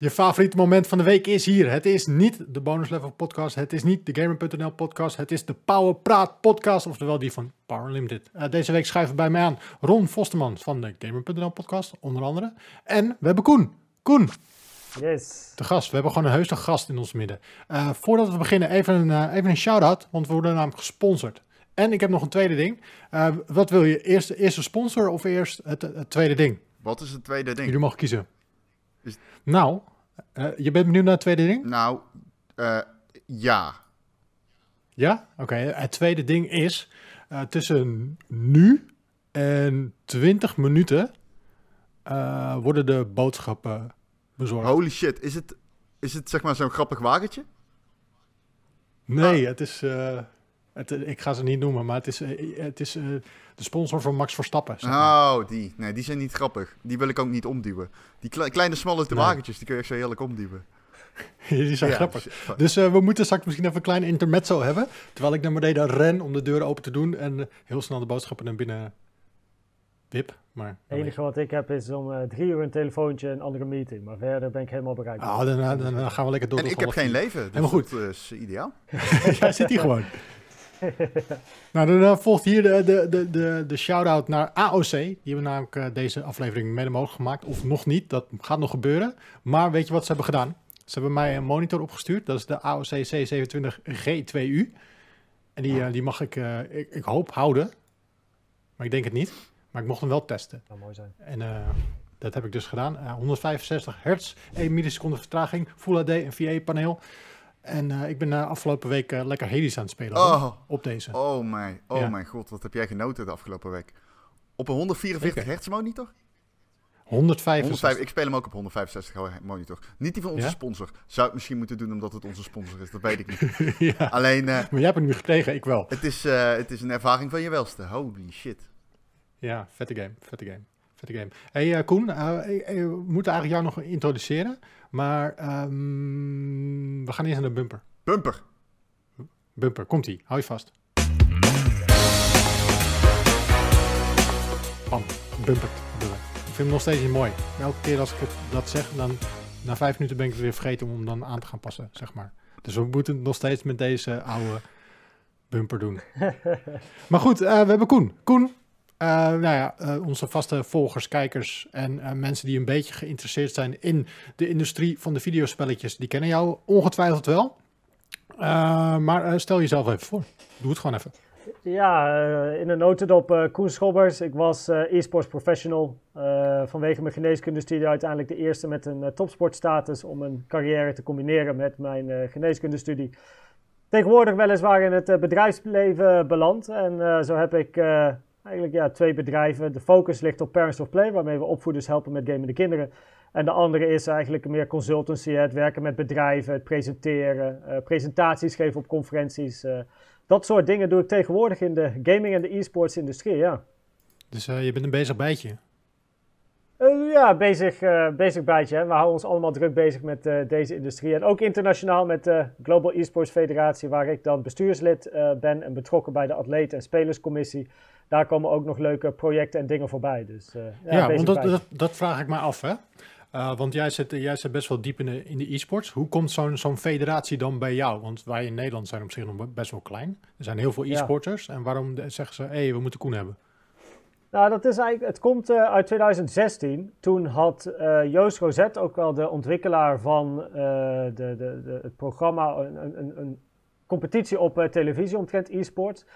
Je favoriete moment van de week is hier. Het is niet de Bonus Level podcast. Het is niet de Gamer.nl podcast. Het is de Power Praat podcast. Oftewel die van Power Limited. Uh, deze week schuiven bij mij aan Ron Vosterman van de Gamer.nl podcast. Onder andere. En we hebben Koen. Koen. Yes. De gast. We hebben gewoon een heuse gast in ons midden. Uh, voordat we beginnen even een, uh, even een shout-out. Want we worden namelijk gesponsord. En ik heb nog een tweede ding. wat wil je? Eerst, eerst een sponsor of eerst het, het tweede ding? Wat is het tweede ding? Jullie mogen kiezen. Nou, uh, je bent benieuwd naar het tweede ding? Nou, uh, ja. Ja? Oké. Okay. Het tweede ding is uh, tussen nu en 20 minuten worden de boodschappen bezorgd. Holy shit. Is het, is het zeg maar zo'n grappig wagentje? Nee, ah. het is... Het, ik ga ze niet noemen, maar het is, het is de sponsor van Max Verstappen. Zeg maar. Oh, die. Nee, die zijn niet grappig. Die wil ik ook niet omduwen. Die kle kleine, smalle nee. wagentjes, die kun je echt zo heerlijk omduwen. die zijn ja, grappig. Dus uh, we moeten straks misschien even een klein intermezzo hebben. Terwijl ik naar beneden ren om de deuren open te doen en uh, heel snel de boodschappen naar binnen wip. Maar het enige wat ik heb is om uh, drie uur een telefoontje en een andere meeting. Maar verder ben ik helemaal bereikbaar. Ah, dan, dan, dan, gaan we lekker door. En ik heb geen leven. Dus helemaal goed. Dat is ideaal. ja, zit hier gewoon. nou, dan uh, volgt hier de, de, de, de, de shout-out naar AOC. Die hebben namelijk uh, deze aflevering mede mogelijk gemaakt. Of nog niet, dat gaat nog gebeuren. Maar weet je wat ze hebben gedaan? Ze hebben mij een monitor opgestuurd. Dat is de AOC C27G2U. En die, uh, die mag ik, ik, ik, hoop, houden. Maar ik denk het niet. Maar ik mocht hem wel testen. Dat mooi zijn. En dat heb ik dus gedaan. 165 hertz, 1 milliseconde vertraging, Full HD en VA-paneel. En uh, ik ben uh, afgelopen week uh, lekker Hades aan het spelen oh. op deze. Oh mijn, oh ja. mijn god, wat heb jij genoten de afgelopen week? Op een 144 okay. hertz monitor? 165. 105, ik speel hem ook op 165 monitor. Niet die van onze ja? sponsor. Zou het misschien moeten doen omdat het onze sponsor is, dat weet ik niet. ja. Alleen, maar jij hebt hem nu gekregen, ik wel. Het is, het is een ervaring van je welste. Holy shit. Ja, vette game, vette game. Vette game. Hey Koen, we moeten eigenlijk jou nog introduceren. Maar um, we gaan eerst naar de bumper. Bumper. Bumper, komt-ie. Hou je vast. Bam, bumper. Ik vind hem nog steeds niet mooi. Elke keer als ik het, dat zeg, dan na vijf minuten ben ik het weer vergeten om hem dan aan te gaan passen, zeg maar. Dus we moeten het nog steeds met deze oude bumper doen. maar goed, uh, we hebben Koen. Koen, uh, nou ja, uh, onze vaste volgers, kijkers en uh, mensen die een beetje geïnteresseerd zijn in de industrie van de videospelletjes, die kennen jou ongetwijfeld wel. maar stel jezelf even voor. Doe het gewoon even. Ja, in een notendop Koen Schobbers. Ik was e-sports professional. vanwege mijn geneeskundestudie uiteindelijk de eerste met een topsportstatus om een carrière te combineren met mijn geneeskundestudie. Tegenwoordig weliswaar in het bedrijfsleven beland. En zo heb ik eigenlijk ja, twee bedrijven. De focus ligt op Parents of Play, waarmee we opvoeders helpen met gamende kinderen. En de andere is eigenlijk meer consultancy, het werken met bedrijven, het presenteren, uh, presentaties geven op conferenties. Uh, dat soort dingen doe ik tegenwoordig in de gaming en de e-sports industrie, ja. Dus uh, je bent een bezig bijtje? Ja, bezig, bezig bijtje. Hè. We houden ons allemaal druk bezig met deze industrie. En ook internationaal met de Global E-Sports Federatie, waar ik dan bestuurslid ben en betrokken bij de atleten- en spelerscommissie daar komen ook nog leuke projecten en dingen voorbij. Dus, uh, ja, ja want dat, dat, dat, vraag ik me af, hè? Uh, want jij zit, jij zit best wel diep in de, in de e-sports. Hoe komt zo'n zo'n federatie dan bij jou? Want wij in Nederland zijn op zich nog best wel klein. Er zijn heel veel e-sporters. Ja. En waarom zeggen ze, hé, hey, we moeten Koen hebben? Nou, dat is eigenlijk, het komt uh, uit 2016. Toen had uh, Joost Rosette, ook wel de ontwikkelaar van uh, de, de, de, het programma, een, een, een competitie op televisie omtrent e-sports.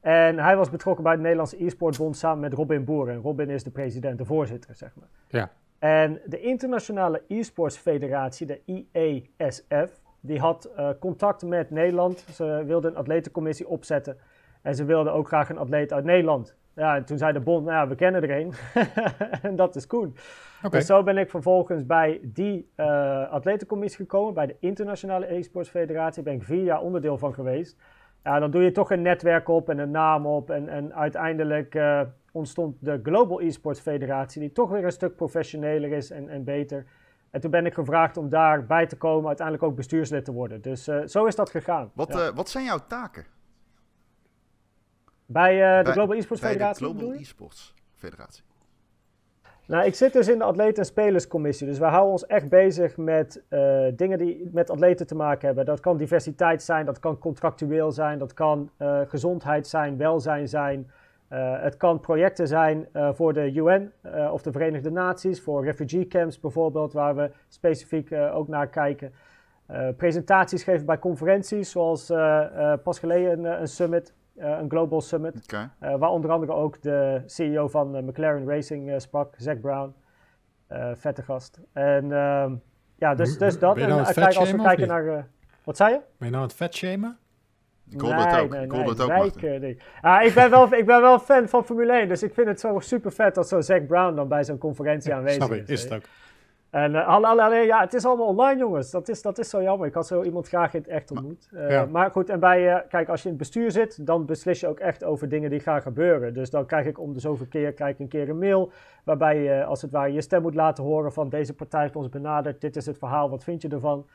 En hij was betrokken bij het Nederlandse e-sportbond samen met Robin Boer. En Robin is de president, de voorzitter, zeg maar. Ja. En de Internationale e-sports federatie, de IESF, die had contact met Nederland. Ze wilden een atletencommissie opzetten. En ze wilden ook graag een atleet uit Nederland. Ja, en toen zei de bond, nou ja, we kennen er een. en dat is Koen. Okay. Dus zo ben ik vervolgens bij die uh, atletencommissie gekomen, bij de Internationale e-sports federatie. Daar ben ik vier jaar onderdeel van geweest ja, dan doe je toch een netwerk op en een naam op. En, en uiteindelijk uh, ontstond de Global Esports Federatie, die toch weer een stuk professioneler is en, en beter. En toen ben ik gevraagd om daarbij te komen, uiteindelijk ook bestuurslid te worden. Dus uh, zo is dat gegaan. Wat, ja. uh, wat zijn jouw taken? Bij, de Global Esports bij Federatie? de Global Esports Federatie. Nou, ik zit dus in de atleten- en spelerscommissie. Dus wij houden ons echt bezig met uh, dingen die met atleten te maken hebben. Dat kan diversiteit zijn, dat kan contractueel zijn, dat kan uh, gezondheid zijn, welzijn zijn. Uh, het kan projecten zijn voor de UN of de Verenigde Naties, voor refugee camps bijvoorbeeld, waar we specifiek ook naar kijken. presentaties geven bij conferenties, zoals pas geleden een, een summit een Global Summit. Okay. Uh, waar onder andere ook de CEO van uh, McLaren Racing sprak, Zack Brown. vette gast. En ehm, ja, dus, dus dat. Ben je nou en kijk, als we kijken naar. wat zei je? Ben je nou het vet shamen? Ik hoorde nee, het ook. Nee, ik nee, ook, nee. ah, ik, ben wel, ik ben wel fan van Formule 1, dus ik vind het zo super vet dat zo'n Zack Brown dan bij zo'n conferentie aanwezig is. Snap is het ook. En uh, alleen, ja, het is allemaal online, jongens. Dat is, dat is zo jammer. Ik had zo iemand graag in het echt ontmoet. Maar, uh, maar goed, en bij, uh, kijk, als je in het bestuur zit, dan beslis je ook echt over dingen die gaan gebeuren. Dus dan krijg ik om de zoveel keer, krijg ik een keer een mail, waarbij je als het ware je stem moet laten horen van deze partij heeft ons benaderd, dit is het verhaal, wat vind je ervan?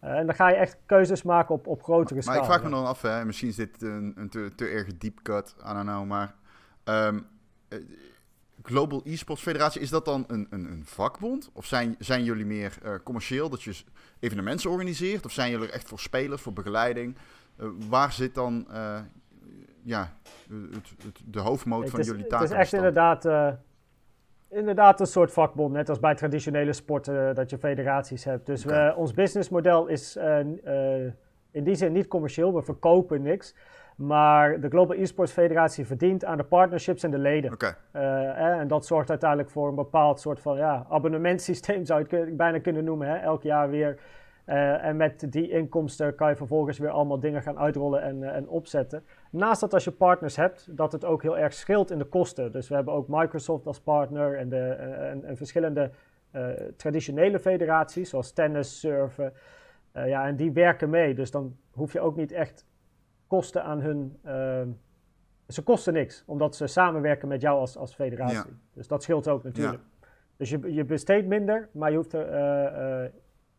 en dan ga je echt keuzes maken op, op grotere maar, schaal. Maar ik vraag me dan af, hè, misschien is dit een, een te, te erg deep cut, I don't know, maar... Um, Global Esports Federatie, is dat dan een, een, een vakbond? Of zijn, zijn jullie meer uh, commercieel, dat je evenementen organiseert? Of zijn jullie echt voor spelers, voor begeleiding? Uh, waar zit dan uh, ja, het, het, de hoofdmoot van jullie taak? Het is echt inderdaad, inderdaad een soort vakbond, net als bij traditionele sporten dat je federaties hebt. Dus okay. ons businessmodel is in die zin niet commercieel, we verkopen niks. Maar de Global Esports Federatie verdient aan de partnerships en de leden. Okay. Uh, en dat zorgt uiteindelijk voor een bepaald soort van ja, abonnementsysteem, zou je het bijna kunnen noemen. Hè? Elk jaar weer. Uh, en met die inkomsten kan je vervolgens weer allemaal dingen gaan uitrollen en, uh, en opzetten. Naast dat als je partners hebt, dat het ook heel erg scheelt in de kosten. Dus we hebben ook Microsoft als partner en, de, en, en verschillende traditionele federaties, zoals tennis, surfen. ja, en die werken mee. Dus dan hoef je ook niet echt kosten aan hun. Uh, ze kosten niks, omdat ze samenwerken met jou als, als federatie. Ja. Dus dat scheelt ook natuurlijk. Ja. Dus je, je besteedt minder, maar je hoeft er. Uh, uh,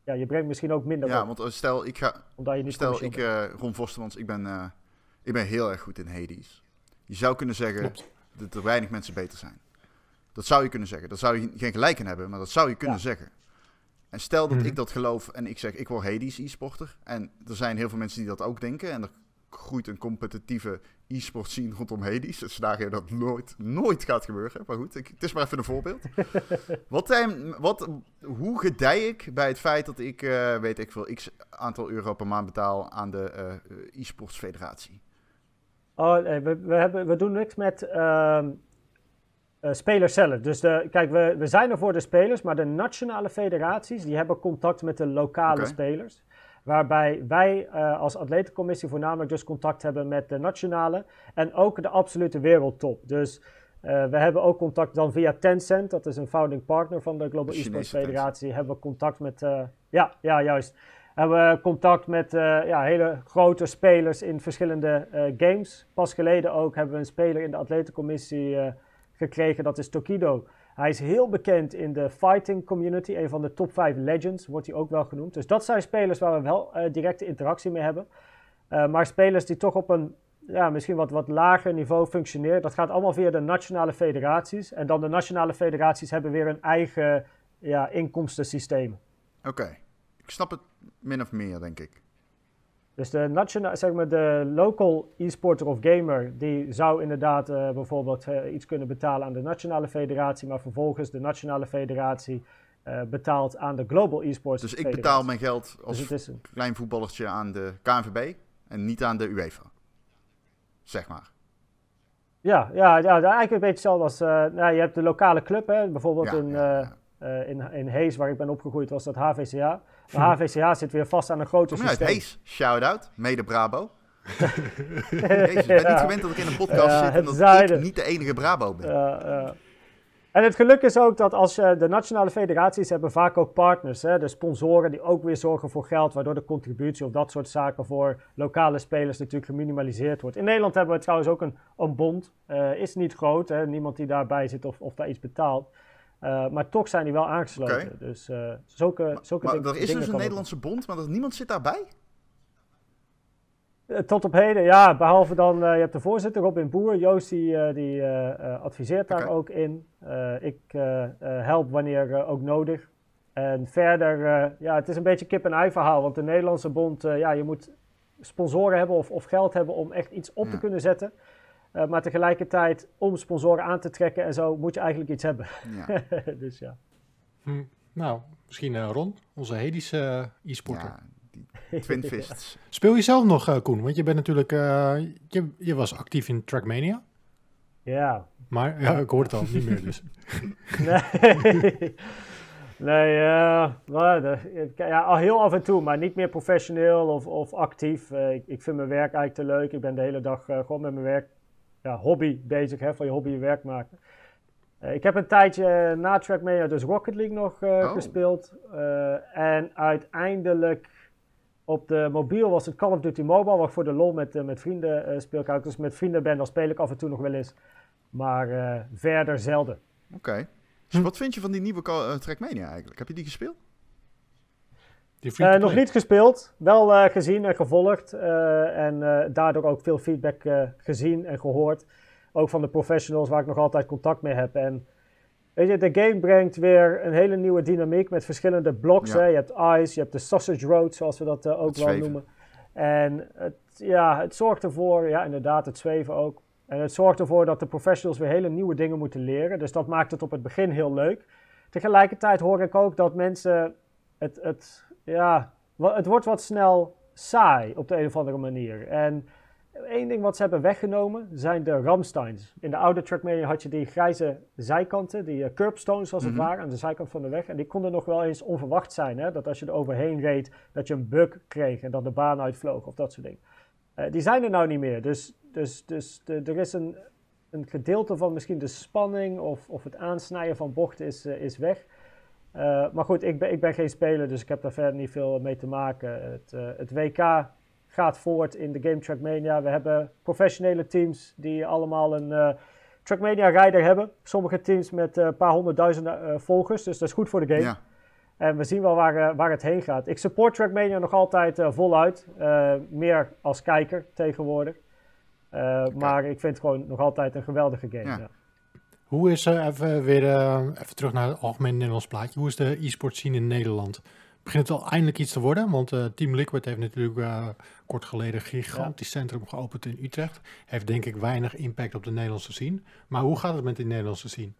ja, je brengt misschien ook minder ja, op. want stel ik ga. Omdat je niet stel ik, Ron Vostermans, ik ben, ik ben heel erg goed in Hades. Je zou kunnen zeggen Klopt. dat er weinig mensen beter zijn. Dat zou je kunnen zeggen. Daar zou je geen gelijk in hebben, maar dat zou je kunnen ja. zeggen. En stel dat mm. ik dat geloof en ik zeg ik word Hades e-sporter. En er zijn heel veel mensen die dat ook denken. En er groeit een competitieve e-sport scene rondom Hades. Dus daar dat nooit, nooit gaat gebeuren. Maar goed, ik, het is maar even een voorbeeld. wat, zijn, wat, hoe gedij ik bij het feit dat ik, uh, weet ik veel, x aantal euro per maand betaal aan de uh, e-sports federatie? Oh, nee, we, we, hebben, we doen niks met uh, spelers zelf. Dus de, kijk, we, we zijn er voor de spelers, maar de nationale federaties die hebben contact met de lokale okay. spelers. Waarbij wij uh, als atletencommissie voornamelijk dus contact hebben met de nationale en ook de absolute wereldtop. Dus uh, we hebben ook contact dan via Tencent, dat is een founding partner van de Global Esports Federatie. Hebben we contact met, uh, ja, ja, juist. Hebben we contact met ja, hele grote spelers in verschillende games. Pas geleden ook hebben we een speler in de atletencommissie gekregen, dat is Tokido. Hij is heel bekend in de fighting community. Een van de top 5 legends wordt hij ook wel genoemd. Dus dat zijn spelers waar we wel uh, directe interactie mee hebben. Uh, maar spelers die toch op een ja, misschien wat, wat lager niveau functioneren. Dat gaat allemaal via de nationale federaties. En dan de nationale federaties hebben weer een eigen ja, inkomstensysteem. Oké, ik snap het min of meer, denk ik. Dus de, zeg maar de local e-sporter of gamer, die zou inderdaad uh, bijvoorbeeld uh, iets kunnen betalen aan de nationale federatie, maar vervolgens de nationale federatie uh, betaalt aan de global e-sports Dus ik betaal mijn geld als dus een... klein voetballertje aan de KNVB en niet aan de UEFA, zeg maar. Ja, ja, ja eigenlijk een beetje hetzelfde als, nou, je hebt de lokale club, hè, bijvoorbeeld ja, in, ja, in, in Hees, waar ik ben opgegroeid, was dat HVCA. De HVCH zit weer vast aan een grote systeem. Hees, shout-out, mede Brabo. Jezus, ik ben niet gewend dat ik in een podcast ja, zit en dat zuiden. ik niet de enige Brabo ben. Ja, en het geluk is ook dat als je de nationale federaties hebben vaak ook partners, hè, de sponsoren die ook weer zorgen voor geld, waardoor de contributie of dat soort zaken voor lokale spelers natuurlijk geminimaliseerd wordt. In Nederland hebben we trouwens ook een, een bond, uh, is niet groot, hè, niemand die daarbij zit of, of daar iets betaalt. Uh, maar toch zijn die wel aangesloten. Okay. Dus uh, zulke, zulke maar, dingen. Maar er is dus een Nederlandse bond, maar niemand zit daarbij? Eh, tot op heden, ja. Behalve dan, eh, je hebt de voorzitter Robin Boer. Joost die, eh, die eh, eh, adviseert daar ook in. Eh, ik eh, eh, help wanneer eh, ook nodig. En verder, eh, ja, het is een beetje kip-en-ei verhaal. Want de Nederlandse bond, eh, ja, je moet sponsoren hebben of, of geld hebben om echt iets op te Ja. kunnen zetten. Eh, maar tegelijkertijd, om sponsoren aan te trekken en zo, moet je eigenlijk iets hebben. Ja, dus ja. Hm, nou, misschien eh, Ron, onze Hedische eh, e-sporter. ja die Twin Fists. Speel je zelf nog, eh, Koen? Want je bent natuurlijk, eh, je, je was actief in Trackmania. Ja, Maar ja, ik hoor het al, niet meer dus. Nee, nee de- ja, al heel af en toe, maar niet meer professioneel of, of actief. Eh, ik, ik vind mijn werk eigenlijk te leuk. Ik ben de hele dag eh, gewoon met mijn werk, ja, hobby bezig, hè, van je hobby je werk maken. Eh, ik heb een tijdje na Trackmania dus Rocket League nog eh, Oh. gespeeld. En uiteindelijk op de mobiel was het Call of Duty Mobile, waar ik voor de lol met, met vrienden speel. Als ik dus met vrienden ben, dan speel ik af en toe nog wel eens. Maar verder zelden. Oké. Dus Hm. wat vind je van die nieuwe Trackmania eigenlijk? Heb je die gespeeld? Eh, nog niet gespeeld, wel eh, gezien en gevolgd eh, en daardoor ook veel feedback gezien en gehoord. Ook van de professionals waar ik nog altijd contact mee heb. En weet je, de game brengt weer een hele nieuwe dynamiek met verschillende blocks. Ja. Hè. Je hebt Ice, je hebt de Sausage Road, zoals we dat ook wel noemen. En het, ja, het zorgt ervoor, ja inderdaad, het zweven ook. En het zorgt ervoor dat de professionals weer hele nieuwe dingen moeten leren. Dus dat maakt het op het begin heel leuk. Tegelijkertijd hoor ik ook dat mensen het, het, ja, het wordt wat snel saai op de een of andere manier. En één ding wat ze hebben weggenomen zijn de Ramsteins. In de oude Trackmania had je die grijze zijkanten, die eh, curbstones als Mhm. het ware, aan de zijkant van de weg. En die konden nog wel eens onverwacht zijn. Hè? Dat als je er overheen reed, dat je een bug kreeg en dat de baan uitvloog of dat soort dingen. Eh, die zijn er nou niet meer. Dus, dus, dus de, er is een, een gedeelte van misschien de spanning of, of het aansnijden van bochten is, eh, is weg. Eh, maar goed, ik ben, ik ben geen speler, dus ik heb daar verder niet veel mee te maken. Het, eh, het WK gaat voort in de Game Trackmania. We hebben professionele teams die allemaal een eh, Trackmania-rijder hebben. Sommige teams met een paar honderdduizenden eh, volgers, dus dat is goed voor de game. Ja. En we zien wel waar, waar het heen gaat. Ik support Trackmania nog altijd voluit. meer als kijker tegenwoordig. Maar ik vind het gewoon nog altijd een geweldige game. Ja. Ja. Hoe is, eh, even weer eh, even terug naar het algemeen Nederlands plaatje. Hoe is de e-sport scene in Nederland? Begint het al eindelijk iets te worden? Want eh, Team Liquid heeft natuurlijk eh, kort geleden een gigantisch centrum geopend in Utrecht. Heeft denk ik weinig impact op de Nederlandse scene. Maar hoe gaat het met die Nederlandse scene?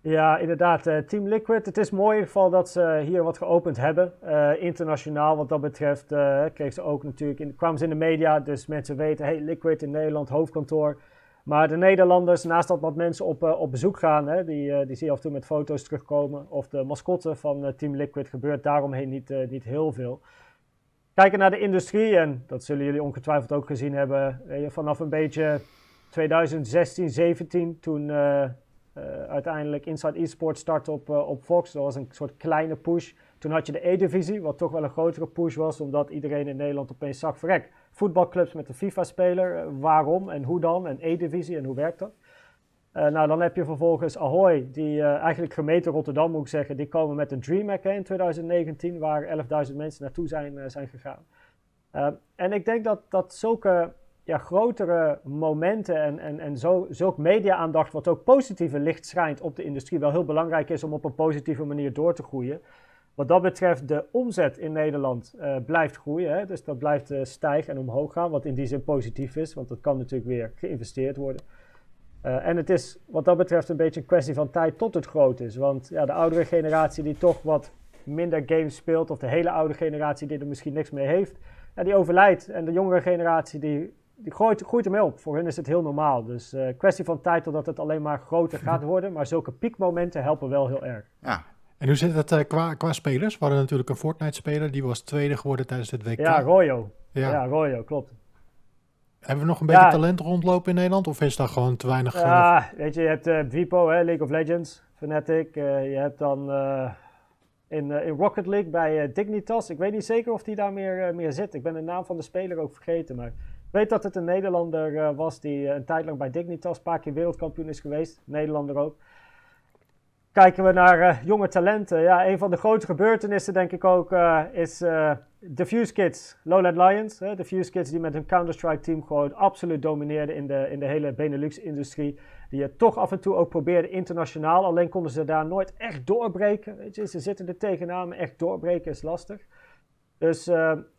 Ja, inderdaad. Team Liquid. Het is mooi in ieder geval dat ze hier wat geopend hebben. Internationaal wat dat betreft kregen ze ook natuurlijk... In, kwamen ze in de media, dus mensen weten... Hey, Liquid in Nederland, hoofdkantoor. Maar de Nederlanders, naast dat wat mensen op, eh, op bezoek gaan... Hè, die, eh, die zie je af en toe met foto's terugkomen. Of de mascotte van eh, Team Liquid gebeurt daaromheen niet, niet heel veel. Kijken naar de industrie, en dat zullen jullie ongetwijfeld ook gezien hebben... vanaf een beetje 2016, 17, toen... uiteindelijk Inside Esports startte op, op Fox. Dat was een soort kleine push. Toen had je de E-divisie, wat toch wel een grotere push was, omdat iedereen in Nederland opeens zag, verrek, voetbalclubs met een FIFA-speler, eh, waarom en hoe dan, en E-divisie en hoe werkt dat? Eh, nou, dan heb je vervolgens Ahoy, die eh, eigenlijk gemeente Rotterdam moet ik zeggen, die komen met een DreamHack in 2019, waar 11.000 mensen naartoe zijn, zijn gegaan. En ik denk dat, dat zulke ja, grotere momenten en, en, en zo, zulk media-aandacht, wat ook positieve licht schijnt op de industrie, wel heel belangrijk is om op een positieve manier door te groeien. Wat dat betreft, de omzet in Nederland eh, blijft groeien. Hè? Dus dat blijft eh, stijgen en omhoog gaan, wat in die zin positief is, want dat kan natuurlijk weer geïnvesteerd worden. Eh, en het is wat dat betreft een beetje een kwestie van tijd tot het groot is. Want ja, de oudere generatie die toch wat minder games speelt, of de hele oude generatie die er misschien niks mee heeft, ja, die overlijdt. En de jongere generatie die, die groeit, groeit ermee op. Voor hen is het heel normaal. Dus eh kwestie van tijd totdat het alleen maar groter gaat worden. Maar zulke piekmomenten helpen wel heel erg. Ja, En hoe zit het eh, qua, qua spelers? We hadden natuurlijk een Fortnite-speler, die was tweede geworden tijdens het WK. Ja, Royo. Ja. Ja, Royo, klopt. Hebben we nog een beetje Ja. talent rondlopen in Nederland? Of is dat gewoon te weinig? eh, Ja, weet je, je hebt eh Vipo, hè, League of Legends, Fnatic. eh, je hebt dan eh, in, eh, in Rocket League bij eh, Dignitas. Ik weet niet zeker of die daar meer, eh, meer zit. Ik ben de naam van de speler ook vergeten. Maar ik weet dat het een Nederlander eh, was die eh, een tijd lang bij Dignitas een paar keer wereldkampioen is geweest. Nederlander ook. Kijken we naar jonge talenten. Ja, een van de grote gebeurtenissen denk ik ook is de Fuse Kids, Lowland Lions. de Fuse Kids die met hun Counter-Strike team gewoon absoluut domineerden in de, in de hele Benelux-industrie. Die het toch af en toe ook probeerden internationaal. Alleen konden ze daar nooit echt doorbreken. Weet je, ze zitten er tegenaan, maar echt doorbreken is lastig. Dus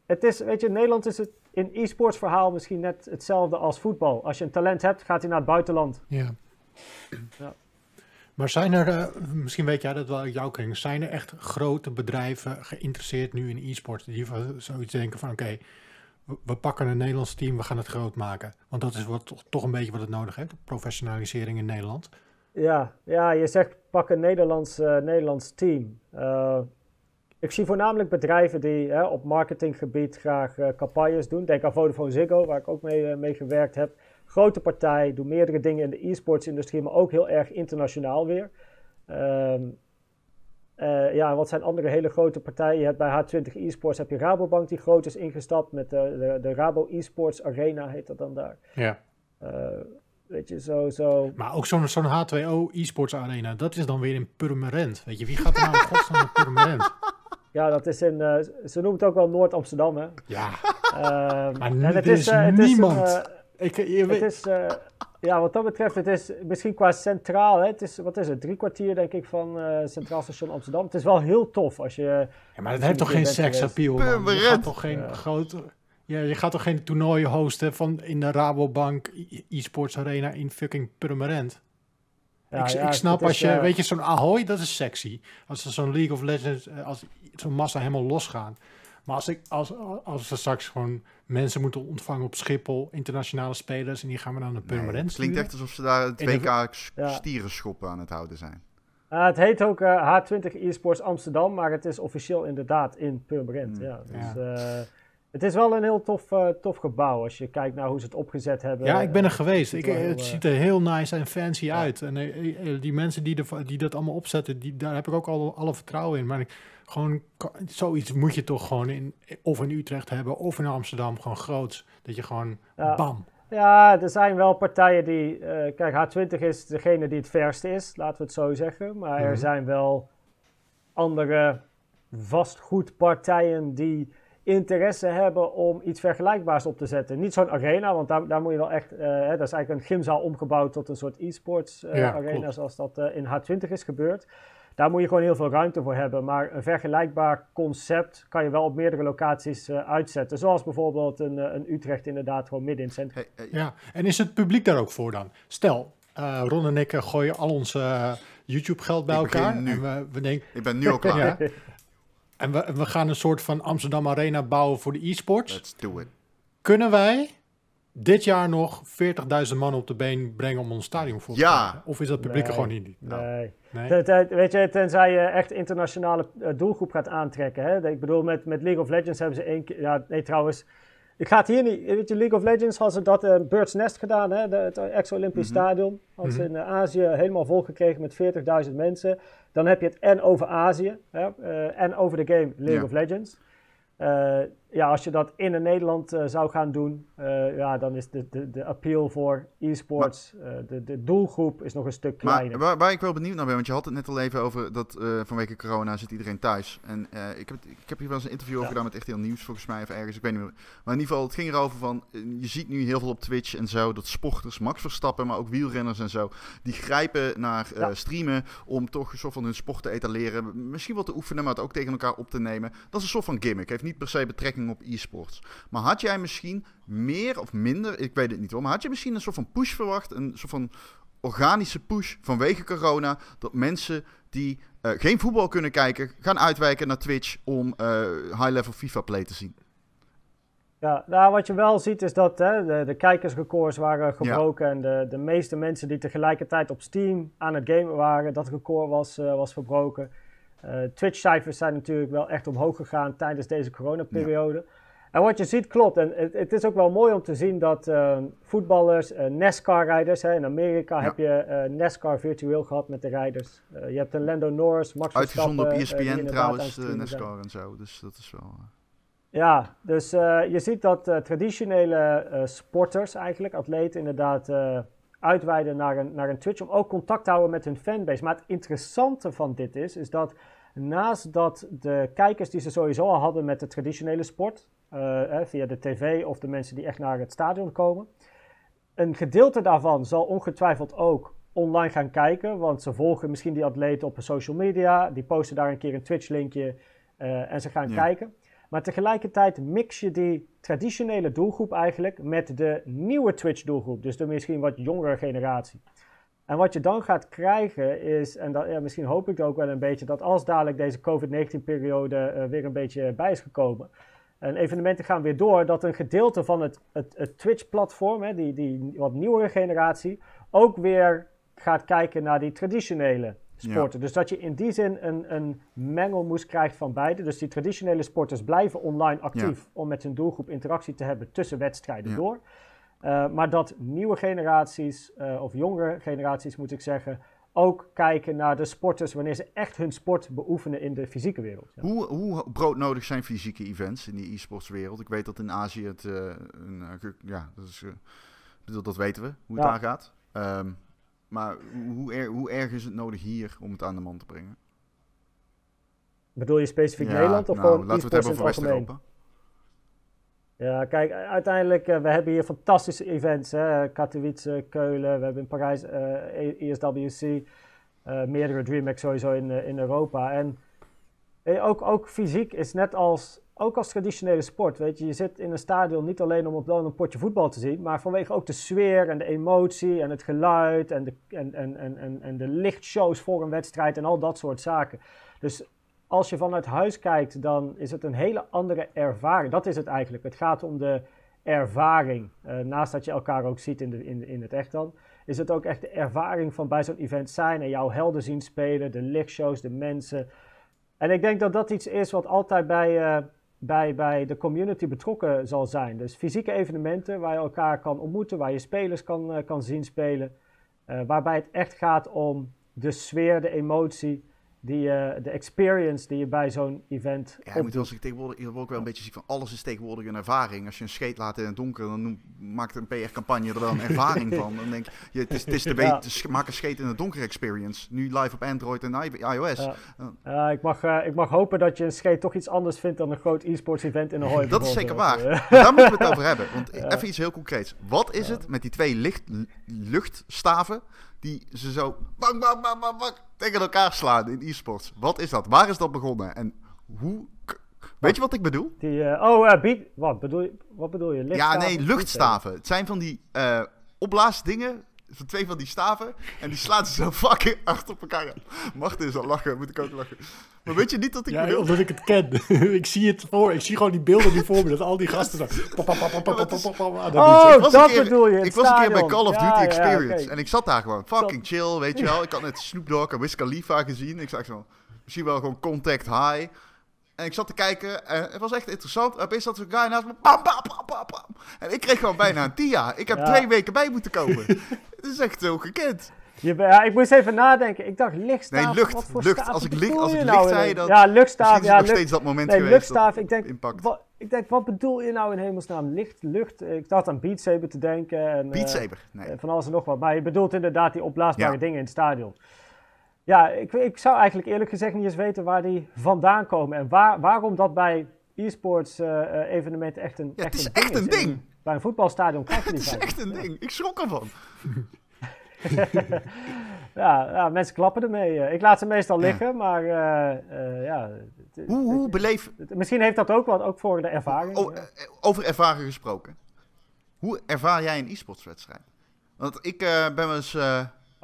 het is, weet je, in Nederland is het in e-sports verhaal misschien net hetzelfde als voetbal. Als je een talent hebt, gaat hij naar het buitenland. Ja. ja. Maar zijn er, uh, misschien weet jij dat wel uit jouw kring, zijn er echt grote bedrijven geïnteresseerd nu in e-sports? Die zoiets denken van oké, we, pakken een Nederlands team, we gaan het groot maken. Want dat is wat, toch, een beetje wat het nodig heeft, professionalisering in Nederland. Ja, ja je zegt pak een Nederlands, uh, Nederlands team. Uh, ik zie voornamelijk bedrijven die op marketinggebied graag campagnes doen. Denk aan Vodafone Ziggo, waar ik ook mee, mee gewerkt heb. Grote partij, doet meerdere dingen in de e-sports industrie, maar ook heel erg internationaal weer. Um, uh, ja, wat zijn andere hele grote partijen? Je hebt bij H20 eSports heb je Rabobank die groot is ingestapt met de, de, de Rabo eSports Arena heet dat dan daar. Ja. weet je, zo, zo. Maar ook zo'n zo'n H2O eSports Arena, dat is dan weer in Purmerend. Weet je, wie gaat er nou in godsnaam naar Purmerend? Ja, dat is in, uh, ze noemen het ook wel Noord-Amsterdam, hè? Ja, uh, maar en het is, uh, het niemand. Is een, ik, je het is, ja, wat dat betreft, het is misschien qua centraal, hè, het is, wat is het, drie kwartier denk ik van Centraal Station Amsterdam. Het is wel heel tof als je... Ja, maar dat heeft toch geen seksappeal, man? Je gaat toch geen grote... Ja, je gaat toch geen toernooi hosten van in de Rabobank e-sports arena in fucking Purmerend? ik, ik, snap als je, weet je, zo'n Ahoy, dat is sexy. Als er zo'n League of Legends, als zo'n massa helemaal losgaan. Maar als, ik, als, als we straks gewoon mensen moeten ontvangen op Schiphol, internationale spelers, en die gaan we dan naar Purmerend Het klinkt echt alsof ze daar het WK ja. stierenschoppen aan het houden zijn. Uh, het heet ook uh, H20 eSports Amsterdam, maar het is officieel inderdaad in Purmerend. Mm. Ja, dus, ja. Uh, het is wel een heel tof, uh, tof gebouw als je kijkt naar hoe ze het opgezet hebben. Ja, ik ben er geweest. Ik, het ziet er heel nice en fancy uit. En uh, die mensen die, de, die dat allemaal opzetten, die, daar heb ik ook al alle vertrouwen in. Maar ik, gewoon, zoiets moet je toch gewoon in, of in Utrecht hebben of in Amsterdam, gewoon groots. Dat je gewoon ja. bam. Ja, er zijn wel partijen die. Uh, kijk, H20 is degene die het verste is, laten we het zo zeggen. Maar er zijn wel andere vastgoedpartijen die interesse hebben om iets vergelijkbaars op te zetten. Niet zo'n arena, want daar, daar moet je wel echt... Uh, hè, dat is eigenlijk een gymzaal omgebouwd tot een soort e-sports uh, arena, zoals dat uh, in H20 is gebeurd. Daar moet je gewoon heel veel ruimte voor hebben. Maar een vergelijkbaar concept kan je wel op meerdere locaties uitzetten. Zoals bijvoorbeeld een, een, Utrecht inderdaad gewoon midden in het centrum. Ja, en is het publiek daar ook voor dan? Stel, Ron en ik gooien al ons YouTube geld bij elkaar. Nu. En we, we denken, ik ben nu al klaar. ja. En we, we gaan een soort van Amsterdam Arena bouwen voor de e-sports. Let's do it. Kunnen wij dit jaar nog 40.000 man op de been brengen om ons stadion voor te ja. Of is dat publiek nee, er gewoon niet? Nou, nee. nee. weet je, tenzij je echt internationale uh, doelgroep gaat aantrekken. Hè? Ik bedoel, met, met League of Legends hebben ze één keer... Ja, nee, trouwens... Ik ga het hier niet... Weet je, League of Legends hadden ze dat uh, Birds Nest gedaan, hè? De, het ex-Olympisch mm -hmm. stadion. Hadden ze in uh, Azië helemaal volgekregen met 40.000 mensen. Dan heb je het en over Azië hè, uh, en over de game League ja. of Legends. Uh, ja, als je dat in een Nederland uh, zou gaan doen, uh, ja, dan is de, de, de appeal voor e-sports, de, de doelgroep is nog een stuk kleiner. Maar waar, waar, ik wel benieuwd naar ben, want je had het net al even over dat vanwege corona zit iedereen thuis. En ik, heb, ik heb hier wel eens een interview over ja. gedaan met echt heel nieuws volgens mij, of ergens, ik weet niet meer. Maar in ieder geval, het ging erover van, je ziet nu heel veel op Twitch en zo, dat sporters, Max Verstappen, maar ook wielrenners en zo, die grijpen naar ja. streamen om toch een soort van hun sport te etaleren. Misschien wel te oefenen, maar het ook tegen elkaar op te nemen. Dat is een soort van gimmick, heeft niet per se betrekking op e-sports. Maar had jij misschien meer of minder, ik weet het niet hoor, maar had je misschien een soort van push verwacht, een soort van organische push vanwege corona, dat mensen die uh, geen voetbal kunnen kijken, gaan uitwijken naar Twitch om uh, high-level FIFA play te zien? Ja, nou, wat je wel ziet is dat hè, de, de kijkersrecords waren gebroken. Ja. En de, de meeste mensen die tegelijkertijd op Steam aan het gamen waren, dat record was, uh, was verbroken. Uh, Twitch-cijfers zijn natuurlijk wel echt omhoog gegaan tijdens deze coronaperiode. Ja. En wat je ziet klopt. En het, het, is ook wel mooi om te zien dat uh, voetballers, uh, NASCAR-rijders, in Amerika ja. heb je NASCAR virtueel gehad met de rijders. je hebt een Lando Norris, Max Uitgezonden op ESPN trouwens, NASCAR en zo. Dus dat is wel... Ja, dus je ziet dat traditionele sporters eigenlijk, atleten inderdaad uitweiden naar een, naar een Twitch om ook contact te houden met hun fanbase. Maar het interessante van dit is, is dat naast dat de kijkers die ze sowieso al hadden met de traditionele sport, uh, via de tv of de mensen die echt naar het stadion komen, een gedeelte daarvan zal ongetwijfeld ook online gaan kijken, want ze volgen misschien die atleten op social media, die posten daar een keer een Twitch-linkje uh, en ze gaan kijken. Maar tegelijkertijd mix je die traditionele doelgroep eigenlijk met de nieuwe Twitch-doelgroep, dus de misschien wat jongere generatie. En wat je dan gaat krijgen is, en dat, ja, misschien hoop ik ook wel een beetje, dat als dadelijk deze COVID-19-periode uh, weer een beetje bij is gekomen, en evenementen gaan weer door, dat een gedeelte van het, het, het Twitch-platform, die, die wat nieuwere generatie, ook weer gaat kijken naar die traditionele sporten. Dus dat je in die zin een, een mengelmoes krijgt van beide. Dus die traditionele sporters blijven online actief om met hun doelgroep interactie te hebben tussen wedstrijden door. Uh, maar dat nieuwe generaties, uh, of jongere generaties moet ik zeggen, ook kijken naar de sporters wanneer ze echt hun sport beoefenen in de fysieke wereld. Ja. Hoe, hoe broodnodig zijn fysieke events in die e-sportswereld? Ik weet dat in Azië het, uh, een, ja, dat, is, dat, dat, weten we, hoe het ja. daar gaat. Um, maar hoe, er, hoe erg is het nodig hier om het aan de man te brengen? Bedoel je specifiek ja, Nederland of nou, gewoon laten we het hebben over West-Europa? Ja, kijk, uiteindelijk, uh, we hebben hier fantastische events. Hè? Katowice, Keulen, we hebben in Parijs uh, ESWC, uh, meerdere DreamHack sowieso in, in Europa. En ook, ook fysiek is net als ook als traditionele sport, weet je, je zit in een stadion niet alleen om op een potje voetbal te zien, maar vanwege ook de sfeer en de emotie en het geluid en de, en, en, en, en de lichtshows voor een wedstrijd en al dat soort zaken. Dus als je vanuit huis kijkt, dan is het een hele andere ervaring. Dat is het eigenlijk. Het gaat om de ervaring. Uh, naast dat je elkaar ook ziet in, de, in, in het echt dan, is het ook echt de ervaring van bij zo'n event zijn en jouw helden zien spelen, de lichtshows, de mensen. En ik denk dat dat iets is wat altijd bij, uh, bij, bij de community betrokken zal zijn. Dus fysieke evenementen waar je elkaar kan ontmoeten, waar je spelers kan, uh, kan zien spelen. Uh, waarbij het echt gaat om de sfeer, de emotie die, uh, de experience die je bij zo'n event. Ja, je moet ik tegenwoordig ik ook wel een beetje zien van alles is tegenwoordig een ervaring. Als je een scheet laat in het donker, dan maakt een PR-campagne er wel een ervaring van. Dan denk je, het is, het is de ja. maak een scheet in het donker experience. Nu live op Android en iOS. Ja. Uh, ik, mag, uh, ik mag hopen dat je een scheet toch iets anders vindt dan een groot e-sports event in een hooi. dat is zeker waar. Daar moeten we het over hebben. Want even iets heel concreets. Wat is het met die twee licht, luchtstaven die ze zo bang, bang, bang, bang, bang, tegen elkaar slaan in e-sports. Wat is dat? Waar is dat begonnen? En hoe... Weet je wat ik bedoel? Die, uh, oh, uh, beat, wat, bedoel je, wat bedoel je? Ja, nee, luchtstaven. Het zijn van die uh, opblaasdingen van twee van die staven. En die slaan ze zo fucking hard op elkaar. Martin is al lachen, moet ik ook lachen. Maar weet je niet dat ik ja, omdat ik het ken. ik zie het voor. Ik zie gewoon die beelden nu voor me. Dat al die gasten zo... Oh, dat bedoel je. Ik was een keer bij Call of Duty Experience. En ik zat daar gewoon fucking chill, weet je wel. Ik had net Snoop Dogg en Wiz Khalifa gezien. Ik zag zo... Misschien wel gewoon Contact High. En ik zat te kijken en het was echt interessant. Opeens zat zo'n guy naast me. Bam, bam, bam, bam, bam. En ik kreeg gewoon bijna een TIA. Ik heb ja. twee weken bij moeten komen. Het is echt zo gekend. Je, ja, ik moest even nadenken. Ik dacht lichtstaaf. Nee, lucht. Wat voor lucht. Als ik, licht, als ik licht nou zei, dan... Ja, luchtstaaf. Ja, is nog steeds dat moment nee, geweest. luchtstaaf. Ik denk, wat, ik denk, wat bedoel je nou in hemelsnaam? Licht, lucht. Ik dacht aan Beat Saber te denken. En, Beat Saber, nee. Uh, van alles en nog wat. Maar je bedoelt inderdaad die opblaasbare ja. dingen in het stadion. Ja, ik, ik zou eigenlijk eerlijk gezegd niet eens weten waar die vandaan komen. En waar, waarom dat bij e-sports uh, evenementen echt een, ja, echt het is een echt ding een is. ding. Bij een voetbalstadion krijg je Het die is van. echt een ding. Ik schrok ervan. ja, ja, mensen klappen ermee. Ik laat ze meestal liggen, maar uh, uh, ja. Hoe, hoe beleef... Misschien heeft dat ook wat, ook voor de ervaring. Oh. Over ervaring gesproken. Hoe ervaar jij een e-sportswedstrijd? Want ik ben wel eens...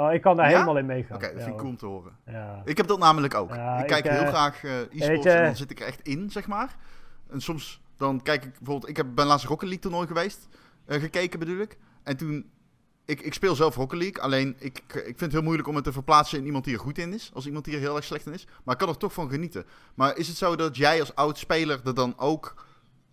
Oh, ik kan daar ja? helemaal in meegaan. Oké, okay, dat vind ik cool om te horen. Ja. Ik heb dat namelijk ook. Ik kijk ik, heel uh, graag uh, e-sports en dan zit ik er echt in, zeg maar. En soms dan kijk ik bijvoorbeeld... Ik heb, ben laatst Rocket League toernooi geweest. Uh, gekeken bedoel ik. En toen... Ik, ik speel zelf Rocket League. Alleen ik, ik vind het heel moeilijk om het te verplaatsen in iemand die er goed in is. Als iemand die er heel erg slecht in is. Maar ik kan er toch van genieten. Maar is het zo dat jij als oud speler er dan ook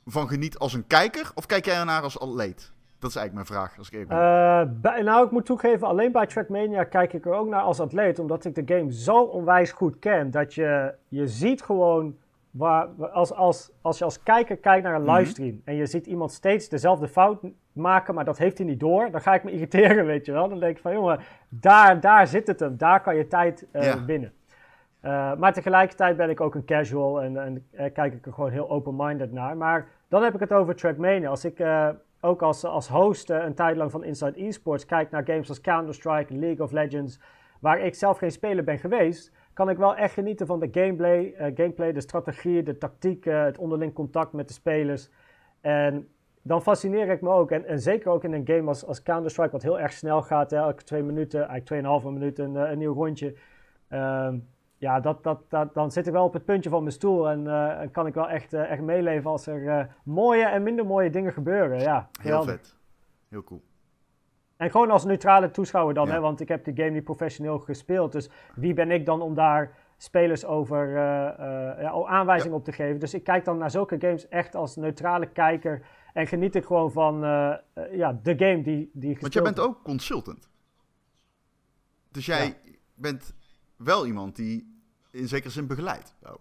van geniet als een kijker? Of kijk jij ernaar als atleet? Dat is eigenlijk mijn vraag, als ik. Uh, bij, nou, ik moet toegeven, alleen bij Trackmania kijk ik er ook naar als atleet. Omdat ik de game zo onwijs goed ken. Dat je, je ziet gewoon waar, als, als, als je als kijker kijkt naar een Mhm. livestream en je ziet iemand steeds dezelfde fout maken, maar dat heeft hij niet door, dan ga ik me irriteren, weet je wel. Dan denk ik van, jongen, daar, daar zit het hem. Daar kan je tijd eh, winnen. Eh, maar tegelijkertijd ben ik ook een casual en, en eh, kijk ik er gewoon heel open-minded naar. Maar dan heb ik het over Trackmania. Als ik eh, ook als, als host eh, een tijd lang van Inside Esports kijk naar games als Counter-Strike, League of Legends, waar ik zelf geen speler ben geweest, kan ik wel echt genieten van de gameplay, eh, gameplay de strategie, de tactiek, eh, het onderling contact met de spelers. En dan fascineer ik me ook. En, en zeker ook in een game als, als Counter-Strike, wat heel erg snel gaat. Hè, elke twee minuten, eigenlijk tweeënhalve minuut een, een nieuw rondje. Ehm, ja, dat, dat, dat, dan zit ik wel op het puntje van mijn stoel. En, eh, kan ik wel echt, eh, echt meeleven als er eh, mooie en minder mooie dingen gebeuren. Ja, Heel geweldig. vet. Heel cool. En gewoon als neutrale toeschouwer dan, Ja. hè, want ik heb die game niet professioneel gespeeld. Dus wie ben ik dan om daar spelers over ja, aanwijzingen op te geven? Dus ik kijk dan naar zulke games echt als neutrale kijker. En geniet ik gewoon van ja, de game die, die Want gespeeld jij bent ook consultant. Dus jij bent wel iemand die in zekere zin begeleidt. ook.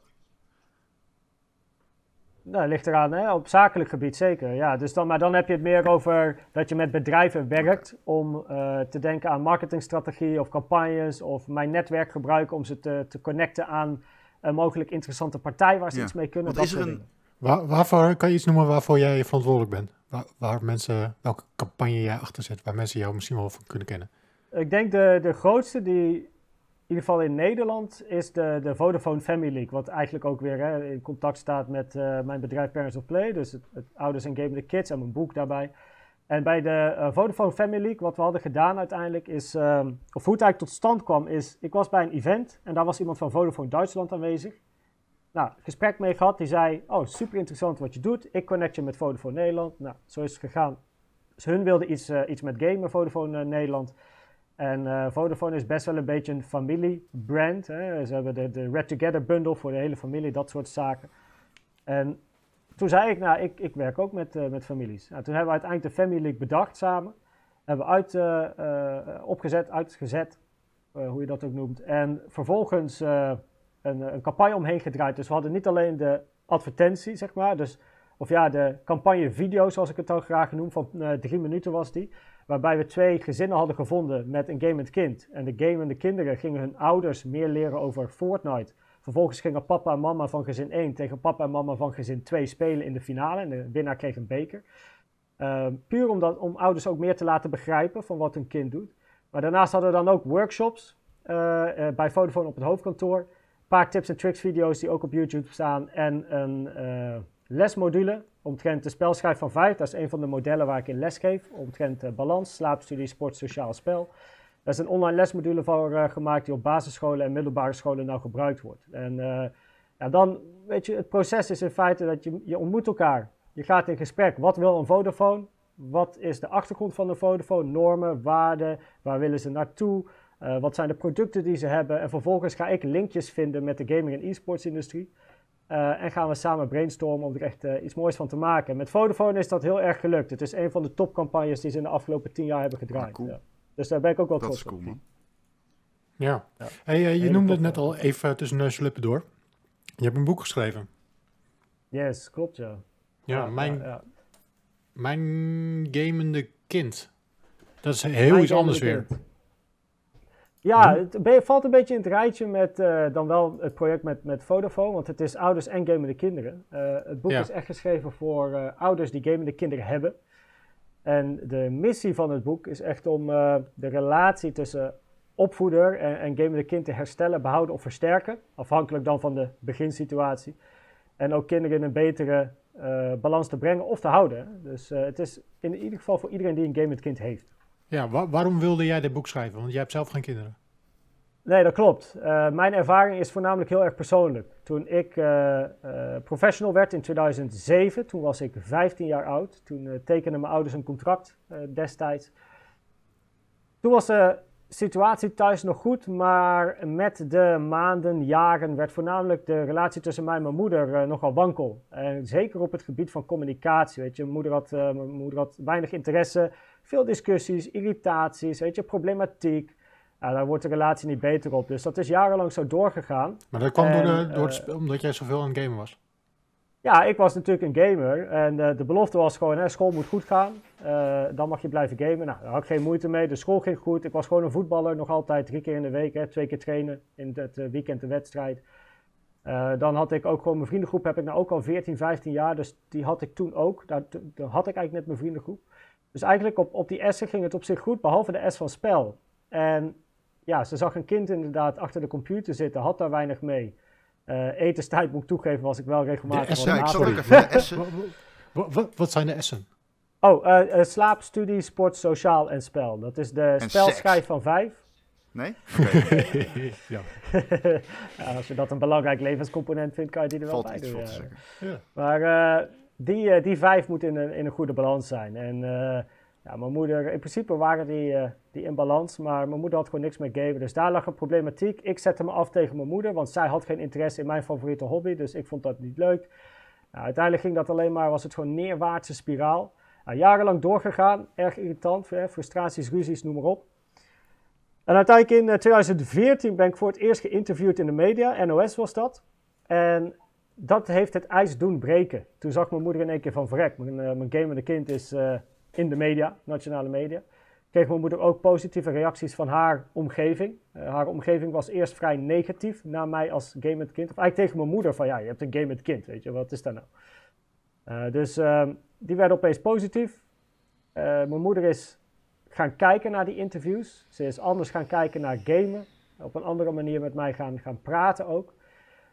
Nou, ligt eraan, hè? op zakelijk gebied zeker. Ja, dus dan, maar dan heb je het meer over dat je met bedrijven werkt om eh, te denken aan marketingstrategie of campagnes of mijn netwerk gebruiken om ze te, te connecten aan een mogelijk interessante partij waar ze Ja. iets mee kunnen. Is er een-. Waar, waarvoor kan je iets noemen waarvoor jij verantwoordelijk bent? Waar, waar mensen, welke campagne jij achter zet, waar mensen jou misschien wel van kunnen kennen? Ik denk de, de grootste die in ieder geval in Nederland is de, de Vodafone Family League. Wat eigenlijk ook weer hè, in contact staat met eh, mijn bedrijf Parents of Play. Dus het, Ouders en Gamende Kids en mijn boek daarbij. En bij de eh, Vodafone Family League, wat we hadden gedaan uiteindelijk is... ehm, of hoe het eigenlijk tot stand kwam is... Ik was bij een event en daar was iemand van Vodafone Duitsland aanwezig. Nou, gesprek mee gehad. Die zei, oh super interessant wat je doet. Ik connect je met Vodafone Nederland. Nou, zo is het gegaan. Dus hun wilden iets, eh, iets met gamen, Vodafone Nederland. En eh, Vodafone is best wel een beetje een familiebrand. Ze hebben de, de Red Together bundle voor de hele familie, dat soort zaken. En toen zei ik, nou, ik, ik werk ook met, eh, met families. Nou, toen hebben we uiteindelijk de Family League bedacht samen. Hebben we uit, eh, opgezet, uitgezet, hoe je dat ook noemt. En vervolgens een, een campagne omheen gedraaid. Dus we hadden niet alleen de advertentie, zeg maar. Dus, of ja, de campagne video, zoals ik het dan graag noem, van drie minuten was die. Waarbij we twee gezinnen hadden gevonden met een gamend kind. En de gamende kinderen gingen hun ouders meer leren over Fortnite. Vervolgens gingen papa en mama van gezin 1 tegen papa en mama van gezin 2 spelen in de finale. En de winnaar kreeg een beker. Ehm, puur omdat, om ouders ook meer te laten begrijpen van wat hun kind doet. Maar daarnaast hadden we dan ook workshops eh, eh, bij Vodafone op het hoofdkantoor. Een paar tips en tricks video's die ook op YouTube staan. En een eh, lesmodule omtrent de spelschrijf van 5. Dat is een van de modellen waar ik in les geef. Omtrent eh, balans, slaapstudie, sport, sociaal spel. Daar is een online lesmodule voor eh, gemaakt die op basisscholen en middelbare scholen nou gebruikt wordt. En eh, ja, dan, weet je, het proces is in feite dat je, je ontmoet elkaar. Je gaat in gesprek. Wat wil een Vodafone? Wat is de achtergrond van een Vodafone? Normen, waarden, waar willen ze naartoe? Wat zijn de producten die ze hebben? En vervolgens ga ik linkjes vinden met de gaming- en e-sports industrie. Eh, en gaan we samen brainstormen om er echt eh, iets moois van te maken. Met Vodafone is dat heel erg gelukt. Het is een van de topcampagnes die ze in de afgelopen tien jaar hebben gedraaid. Ah, cool. ja. Dus daar ben ik ook wel Dat trots is cool, op. man. Ja. Ja. Hey, eh, je Hele noemde het net al even tussen neus en lippen door. Je hebt een boek geschreven. Yes, klopt ja. Ja, mijn, ja, ja. mijn gamende kind. Dat is heel Mijn iets anders weer. kind. Ja, Hm? het be- valt een beetje in het rijtje met eh, dan wel het project met, met Vodafone, want het is ouders en gamende kinderen. Eh, het boek Ja. is echt geschreven voor eh, ouders die gamende kinderen hebben. En de missie van het boek is echt om de relatie tussen opvoeder en, en gamende kind te herstellen, behouden of versterken. Afhankelijk dan van de beginsituatie. En ook kinderen in een betere balans te brengen of te houden. Dus het is in ieder geval voor iedereen die een gamend kind heeft. Ja, wa- waarom wilde jij dit boek schrijven? Want jij hebt zelf geen kinderen. Nee, dat klopt. Eh, mijn ervaring is voornamelijk heel erg persoonlijk. Toen ik eh, eh, professional werd in 2007, toen was ik 15 jaar oud. Toen tekenden mijn ouders een contract destijds. Toen was de situatie thuis nog goed, maar met de maanden, jaren werd voornamelijk de relatie tussen mij en mijn moeder nogal wankel. En zeker op het gebied van communicatie. Weet je, mijn moeder had, mijn moeder had weinig interesse, veel discussies, irritaties, weet je, problematiek. Daar wordt de relatie niet beter op. Dus dat is jarenlang zo doorgegaan. Maar dat kwam door, de, door het eh, spel, omdat jij zoveel aan het gamen was. Ja, ik was natuurlijk een gamer en eh, de belofte was gewoon, hè, school moet goed gaan. Eh, dan mag je blijven gamen. Nou, daar had ik geen moeite mee. De school ging goed. Ik was gewoon een voetballer, nog altijd drie keer in de week. Hè, twee keer trainen, in het weekend een wedstrijd. Dan had ik ook gewoon mijn vriendengroep, heb ik nou ook al 14, 15 jaar. Dus die had ik toen ook. Daar, daar had ik eigenlijk net mijn vriendengroep. Dus eigenlijk op, op die S'en ging het op zich goed, behalve de S van spel. En ja, ze zag een kind inderdaad achter de computer zitten, had daar weinig mee. Eh, etenstijd moet ik toegeven, was ik wel regelmatig De wat Ja, ik later. zat ook even de S'en. Wat zijn de S'en? Oh, eh, eh, slaap, studie, sport, sociaal en spel. Dat is de spelschijf van vijf. Nee? Ja. ja, als je dat een belangrijk levenscomponent vindt, kan je die er wel valt bij iets doen. ja. ja. Maar eh, die, eh, die vijf moeten in een, in een goede balans zijn. En eh, ja, mijn moeder, in principe waren die, eh, die in balans, maar mijn moeder had gewoon niks met gamen. Dus daar lag een problematiek. Ik zette me af tegen mijn moeder, want zij had geen interesse in mijn favoriete hobby, dus ik vond dat niet leuk. Nou, uiteindelijk ging dat alleen maar, was het gewoon neerwaartse spiraal. Nou, jarenlang doorgegaan, erg irritant, frustraties, ruzies, noem maar op. En uiteindelijk in eh, 2014 ben ik voor het eerst geïnterviewd in de media, NOS was dat. En dat heeft het ijs doen breken. Toen zag mijn moeder in één keer van vrek. Mijn, uh, mijn gamende kind is uh, in de media, nationale media. Kreeg mijn moeder ook positieve reacties van haar omgeving. Uh, haar omgeving was eerst vrij negatief naar mij als gamend kind. Of eigenlijk tegen mijn moeder van ja, je hebt een gamend kind, weet je, wat is dat nou? Dus ehm, die werd opeens positief. Mijn moeder is gaan kijken naar die interviews. Ze is anders gaan kijken naar gamen. Op een andere manier met mij gaan, gaan praten ook.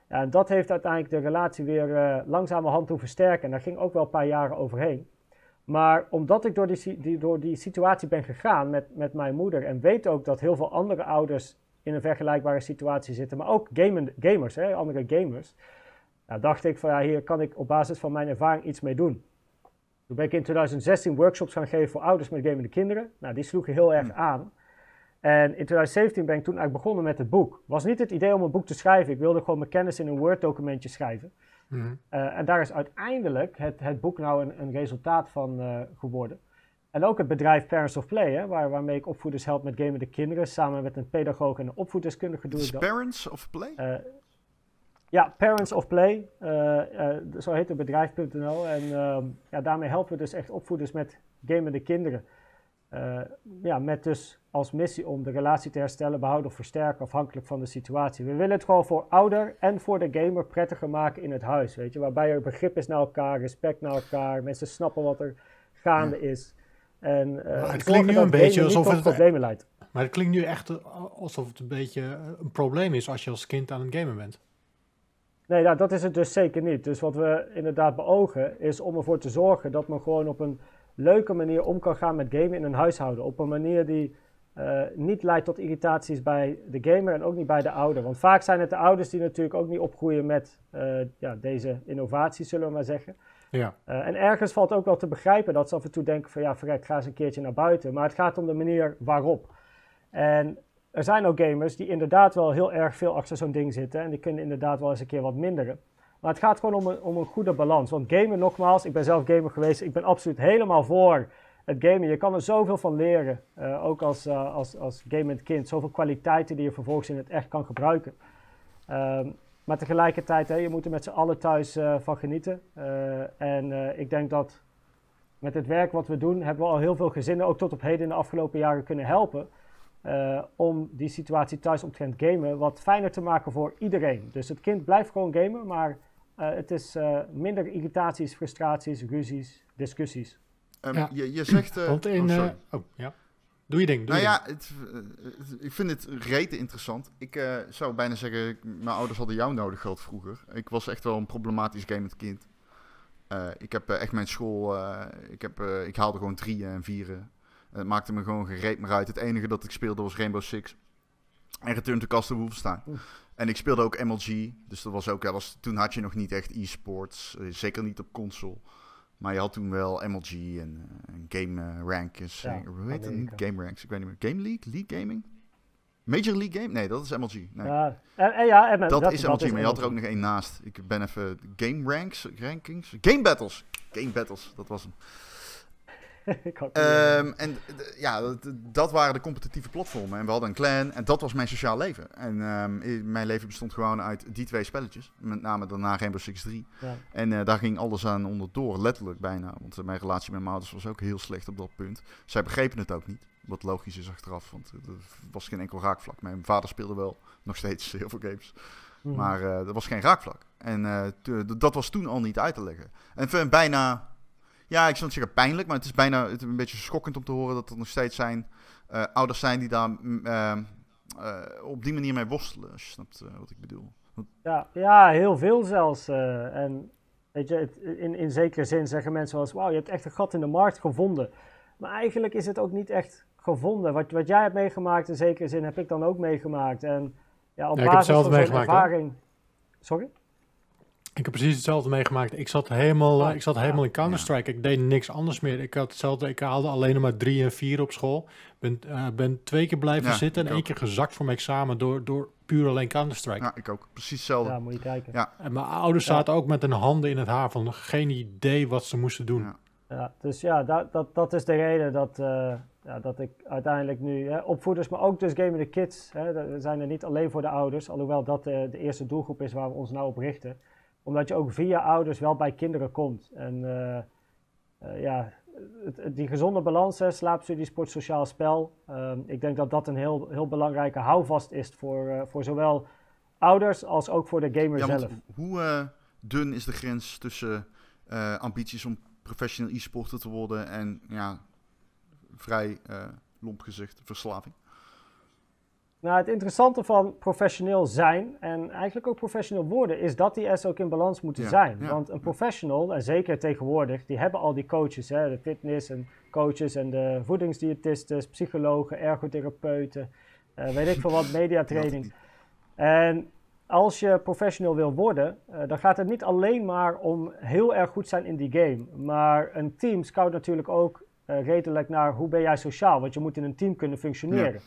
Ja, en dat heeft uiteindelijk de relatie weer uh, langzamerhand toe versterken. En daar ging ook wel een paar jaren overheen. Maar omdat ik door die, die, door die situatie ben gegaan met, met mijn moeder en weet ook dat heel veel andere ouders in een vergelijkbare situatie zitten, maar ook gamen, gamers, hè, andere gamers, ja, dacht ik van ja, hier kan ik op basis van mijn ervaring iets mee doen. Toen ben ik in 2016 workshops gaan geven voor ouders met gamende kinderen. Nou, die sloegen heel erg aan. En in 2017 ben ik toen eigenlijk begonnen met het boek. Was niet het idee om een boek te schrijven. Ik wilde gewoon mijn kennis in een Word-documentje schrijven. Mhm. Uh, en daar is uiteindelijk het, het boek nou een, een resultaat van uh, geworden. En ook het bedrijf Parents of Play, hè, waar, waarmee ik opvoeders help met gamende kinderen. Samen met een pedagoog en een opvoeddeskundige doe ik dat. Parents of Play? Uh, ja, Parents of Play, zo heet het bedrijf.nl. En ehm, ja, daarmee helpen we dus echt opvoeders met gamende kinderen. Uh, ja, met dus als missie om de relatie te herstellen, behouden of versterken, afhankelijk van de situatie. We willen het gewoon voor ouder en voor de gamer prettiger maken in het huis, weet je. Waarbij er begrip is naar elkaar, respect naar elkaar, mensen snappen wat er gaande ja. is. En uh, het klinkt nu een beetje alsof het problemen leidt. Maar het klinkt nu echt alsof het een beetje een probleem is als je als kind aan het gamen bent. Nee, nou, dat is het dus zeker niet. Dus wat we inderdaad beogen is om ervoor te zorgen dat men gewoon op een leuke manier om kan gaan met gamen in een huishouden. Op een manier die uh, niet leidt tot irritaties bij de gamer en ook niet bij de ouder. Want vaak zijn het de ouders die natuurlijk ook niet opgroeien met uh, ja, deze innovaties, zullen we maar zeggen. Ja. Uh, en ergens valt ook wel te begrijpen dat ze af en toe denken van ja, verrek, ga eens een keertje naar buiten. Maar het gaat om de manier waarop. En er zijn ook gamers die inderdaad wel heel erg veel achter zo'n ding zitten. En die kunnen inderdaad wel eens een keer wat minderen. Maar het gaat gewoon om een, om een goede balans. Want gamen, nogmaals, ik ben zelf gamer geweest. Ik ben absoluut helemaal voor het gamen. Je kan er zoveel van leren. Uh, ook als, uh, als, als gamend kind. Zoveel kwaliteiten die je vervolgens in het echt kan gebruiken. Um, maar tegelijkertijd, hè, je moet er met z'n allen thuis uh, van genieten. en ik denk dat met het werk wat we doen, hebben we al heel veel gezinnen, ook tot op heden in de afgelopen jaren, kunnen helpen. Om die situatie thuis omtrent gamen wat fijner te maken voor iedereen. Dus het kind blijft gewoon gamen, maar het is uh, minder irritaties, frustraties, ruzies, discussies. Um, ja. je, je, zegt... Want in... Oh, oh, ja. Doe je ding, doe nou je ja, het, het, ik vind het rete interessant. Ik zou bijna zeggen, mijn ouders hadden jou nodig gehad vroeger. Ik was echt wel een problematisch gamend kind. ik heb echt mijn school... ik, heb, ik haalde gewoon drieën en vieren. Het maakte me gewoon gereed maar uit. Het enige dat ik speelde was Rainbow Six. En Return to Castle Wolfenstein. En ik speelde ook MLG. Dus dat was ook wel eens... Toen had je nog niet echt e-sports. Uh, zeker niet op console. Maar je had toen wel MLG en, uh, Game uh, Rankings. Ja, hoe heet dat? Amerika. Game Ranks. Ik weet niet meer. Game League? League Gaming? Major League Game? Nee, dat is MLG. Nee. Ja, en, en ja, en, dat, is MLG, is maar je had er ook nog één naast. Ik ben even... Game Ranks? Rankings? Game Battles. Game Battles, dat was hem. ik had Ehm, en ja, dat, dat waren de competitieve platformen. En we hadden een clan en dat was mijn sociaal leven. En ehm, mijn leven bestond gewoon uit die twee spelletjes. Met name daarna Rainbow Six 3. ja. En eh, daar ging alles aan onderdoor, letterlijk bijna. Want eh, mijn relatie met mijn ouders was ook heel slecht op dat punt. Zij begrepen het ook niet. Wat logisch is achteraf, want eh, er was geen enkel raakvlak. Mijn vader speelde wel nog steeds heel veel games. Mhm. Maar eh er was geen raakvlak. En eh, dat was toen al niet uit te leggen. En bijna, ja, ik zou niet zeggen pijnlijk, maar het is bijna het is een beetje schokkend om te horen dat er nog steeds zijn eh, ouders zijn die daar mm, eh, eh, op die manier mee worstelen. Als je snapt eh, wat ik bedoel. Ja, ja, heel veel zelfs. eh, en weet je, het, in, in zekere zin zeggen mensen wel eens, wauw, je hebt echt een gat in de markt gevonden. Maar eigenlijk is het ook niet echt gevonden. Wat, wat jij hebt meegemaakt, in zekere zin, heb ik dan ook meegemaakt. En ja, op Ja, ik heb basis van zo'n meegemaakt, hè. ervaring... Sorry? Ik heb precies hetzelfde meegemaakt. Ik zat helemaal, Ah, ik zat helemaal in Counter-Strike. Ik deed niks anders meer. Ik had hetzelfde. Ik haalde alleen nog maar drie en vier op school. Ben, eh, ben twee keer blijven Ja, zitten en één ook. keer gezakt voor mijn examen door, door puur alleen Counter-Strike. Ja, ik ook. Precies hetzelfde. Ja, moet je kijken. Ja. En mijn ouders Ja. zaten ook met hun handen in het haar van geen idee wat ze moesten doen. Ja. Ja, dus ja, dat, dat, dat is de reden dat, eh, ja, dat ik uiteindelijk nu hè, opvoeders, maar ook dus Game the Kids, hè, dat- we zijn er niet alleen voor de ouders, alhoewel dat eh, de eerste doelgroep is waar we ons nou op richten. Omdat je ook via ouders wel bij kinderen komt. En eh, eh, ja, het, die gezonde balans, slaapstudie, sport, sociaal spel, ehm, ik denk dat dat een heel, heel belangrijke houvast is voor, eh, voor zowel ouders als ook voor de gamer Ja, zelf. hoe dun is de grens tussen ambities om professioneel e-sporter te worden en ja, vrij lomp gezegd verslaving? Nou, het interessante van professioneel zijn en eigenlijk ook professioneel worden, is dat die S ook in balans moeten Ja, zijn. ja. Want een professional, en zeker tegenwoordig, die hebben al die coaches, hè, de fitness en coaches en de voedingsdiëtisten, psychologen, ergotherapeuten, eh, weet ik veel wat, mediatraining. En als je professional wil worden, eh, dan gaat het niet alleen maar om heel erg goed zijn in die game. Maar een team scout natuurlijk ook eh, redelijk naar hoe ben jij sociaal. Want je moet in een team kunnen functioneren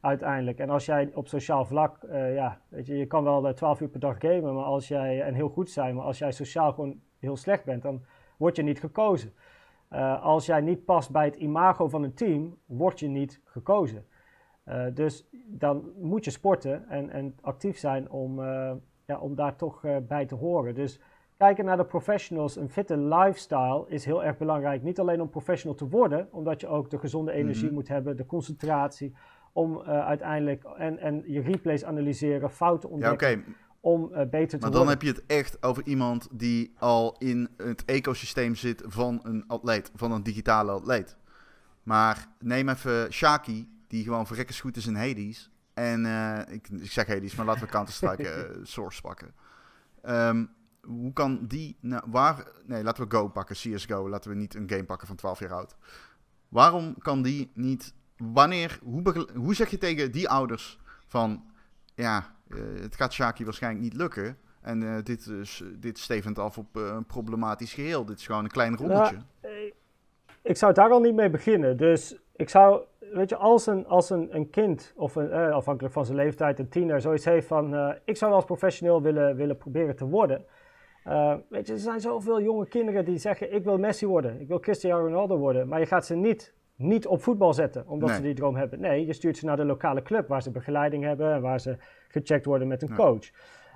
uiteindelijk. En als jij op sociaal vlak, eh, ja, weet je, je kan wel eh, 12 uur per dag gamen, maar als jij, en heel goed zijn, maar als jij sociaal gewoon heel slecht bent, dan word je niet gekozen. Eh, als jij niet past bij het imago van een team, word je niet gekozen. Dus dan moet je sporten en, en actief zijn om, ja, om daar toch bij te horen. Dus kijken naar de professionals, een fitte lifestyle is heel erg belangrijk. Niet alleen om professional te worden, omdat je ook de gezonde energie Mhm. moet hebben, de concentratie, om eh, uiteindelijk en, en je replays analyseren, fouten Ja, ontdekken, oké. om eh, beter te Maar dan heb je het echt over iemand die al in het ecosysteem zit van een atleet, van een digitale atleet. Maar neem even Shaki, die gewoon verrekkers goed is in Hades. En eh, ik, ik zeg Hades, maar laten we Counter-Strike Source pakken. Ehm, hoe kan die, nou, waar, nee, laten we Go pakken, CSGO. Laten we niet een game pakken van 12 jaar oud. Waarom kan die niet, wanneer, hoe, hoe zeg je tegen die ouders van, ja, eh, het gaat Shaki waarschijnlijk niet lukken. En eh, dit, is, dit stevend af op eh, een problematisch geheel. Dit is gewoon een klein rondetje. Eh, ik zou daar al niet mee beginnen. Dus ik zou, weet je, als een, als een, een kind, of een, eh, afhankelijk van zijn leeftijd, een tiener, zoiets heeft van: eh, ik zou wel als professioneel willen, willen proberen te worden. Eh, weet je, er zijn zoveel jonge kinderen die zeggen: Ik wil Messi worden, ik wil Cristiano Ronaldo worden. Maar je gaat ze niet, niet op voetbal zetten, omdat Nee. ze die droom hebben. Nee, je stuurt ze naar de lokale club waar ze begeleiding hebben en waar ze gecheckt worden met een Ja. coach.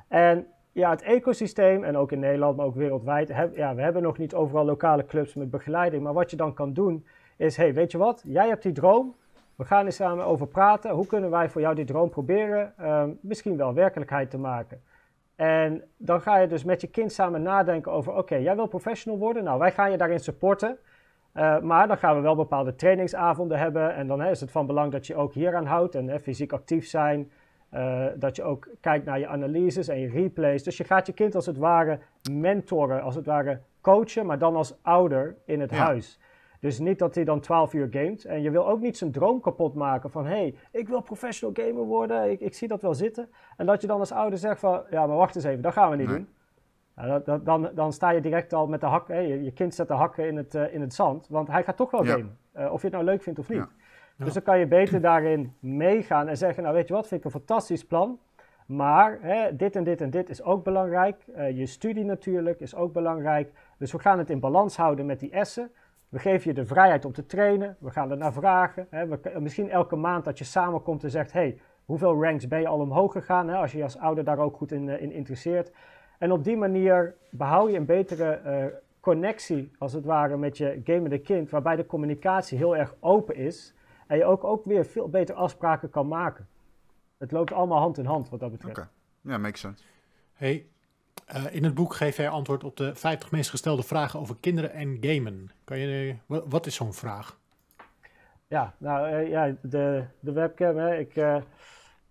En ja, het ecosysteem, en ook in Nederland, maar ook wereldwijd, heb, ja, we hebben nog niet overal lokale clubs met begeleiding. Maar wat je dan kan doen, is: hey, weet je wat? Jij hebt die droom. We gaan er samen over praten. Hoe kunnen wij voor jou die droom proberen ehm, misschien wel werkelijkheid te maken? En dan ga je dus met je kind samen nadenken over: oké, jij wil professional worden. Nou, wij gaan je daarin supporten. Eh, maar dan gaan we wel bepaalde trainingsavonden hebben. En dan hè, is het van belang dat je ook hieraan houdt en hè, fysiek actief zijn. Eh, dat je ook kijkt naar je analyses en je replays. Dus je gaat je kind als het ware mentoren, als het ware coachen, maar dan als ouder in het Ja. huis. Dus niet dat hij dan 12 uur gamet. En je wil ook niet zijn droom kapot maken van... hé, hey, ik wil professional gamer worden, ik, ik zie dat wel zitten. En dat je dan als ouder zegt van... ja, maar wacht eens even, dat gaan we niet Nee. doen. Nou, dat, dat- dan, dan sta je direct al met de hakken... hè, je, je kind zet de hakken in het, eh, in het zand. Want hij gaat toch wel Ja. gamen. eh, of je het nou leuk vindt of niet. Ja. Ja. Dus dan kan je beter daarin meegaan en zeggen... nou, weet je wat, vind ik een fantastisch plan... Maar hè, dit en dit en dit is ook belangrijk. Eh, je studie natuurlijk is ook belangrijk. Dus we gaan het in balans houden met die S'en. We geven je de vrijheid om te trainen. We gaan er naar vragen. Hè. We, misschien elke maand dat je samenkomt en zegt: hey, hoeveel ranks ben je al omhoog gegaan? Hè, als je als ouder daar ook goed in, in interesseert. En op die manier behoud je een betere uh, connectie, als het ware, met je gamende kind, waarbij de communicatie heel erg open is en je ook, ook weer veel beter afspraken kan maken. Het loopt allemaal hand in hand wat dat betreft. Oké, ja, makes sense. Hey, uh, in het boek geef jij antwoord op de 50 meest gestelde vragen over kinderen en gamen. Kan je, wat is zo'n vraag? Ja, nou uh, ja, de, de webcam. Hè, ik, uh,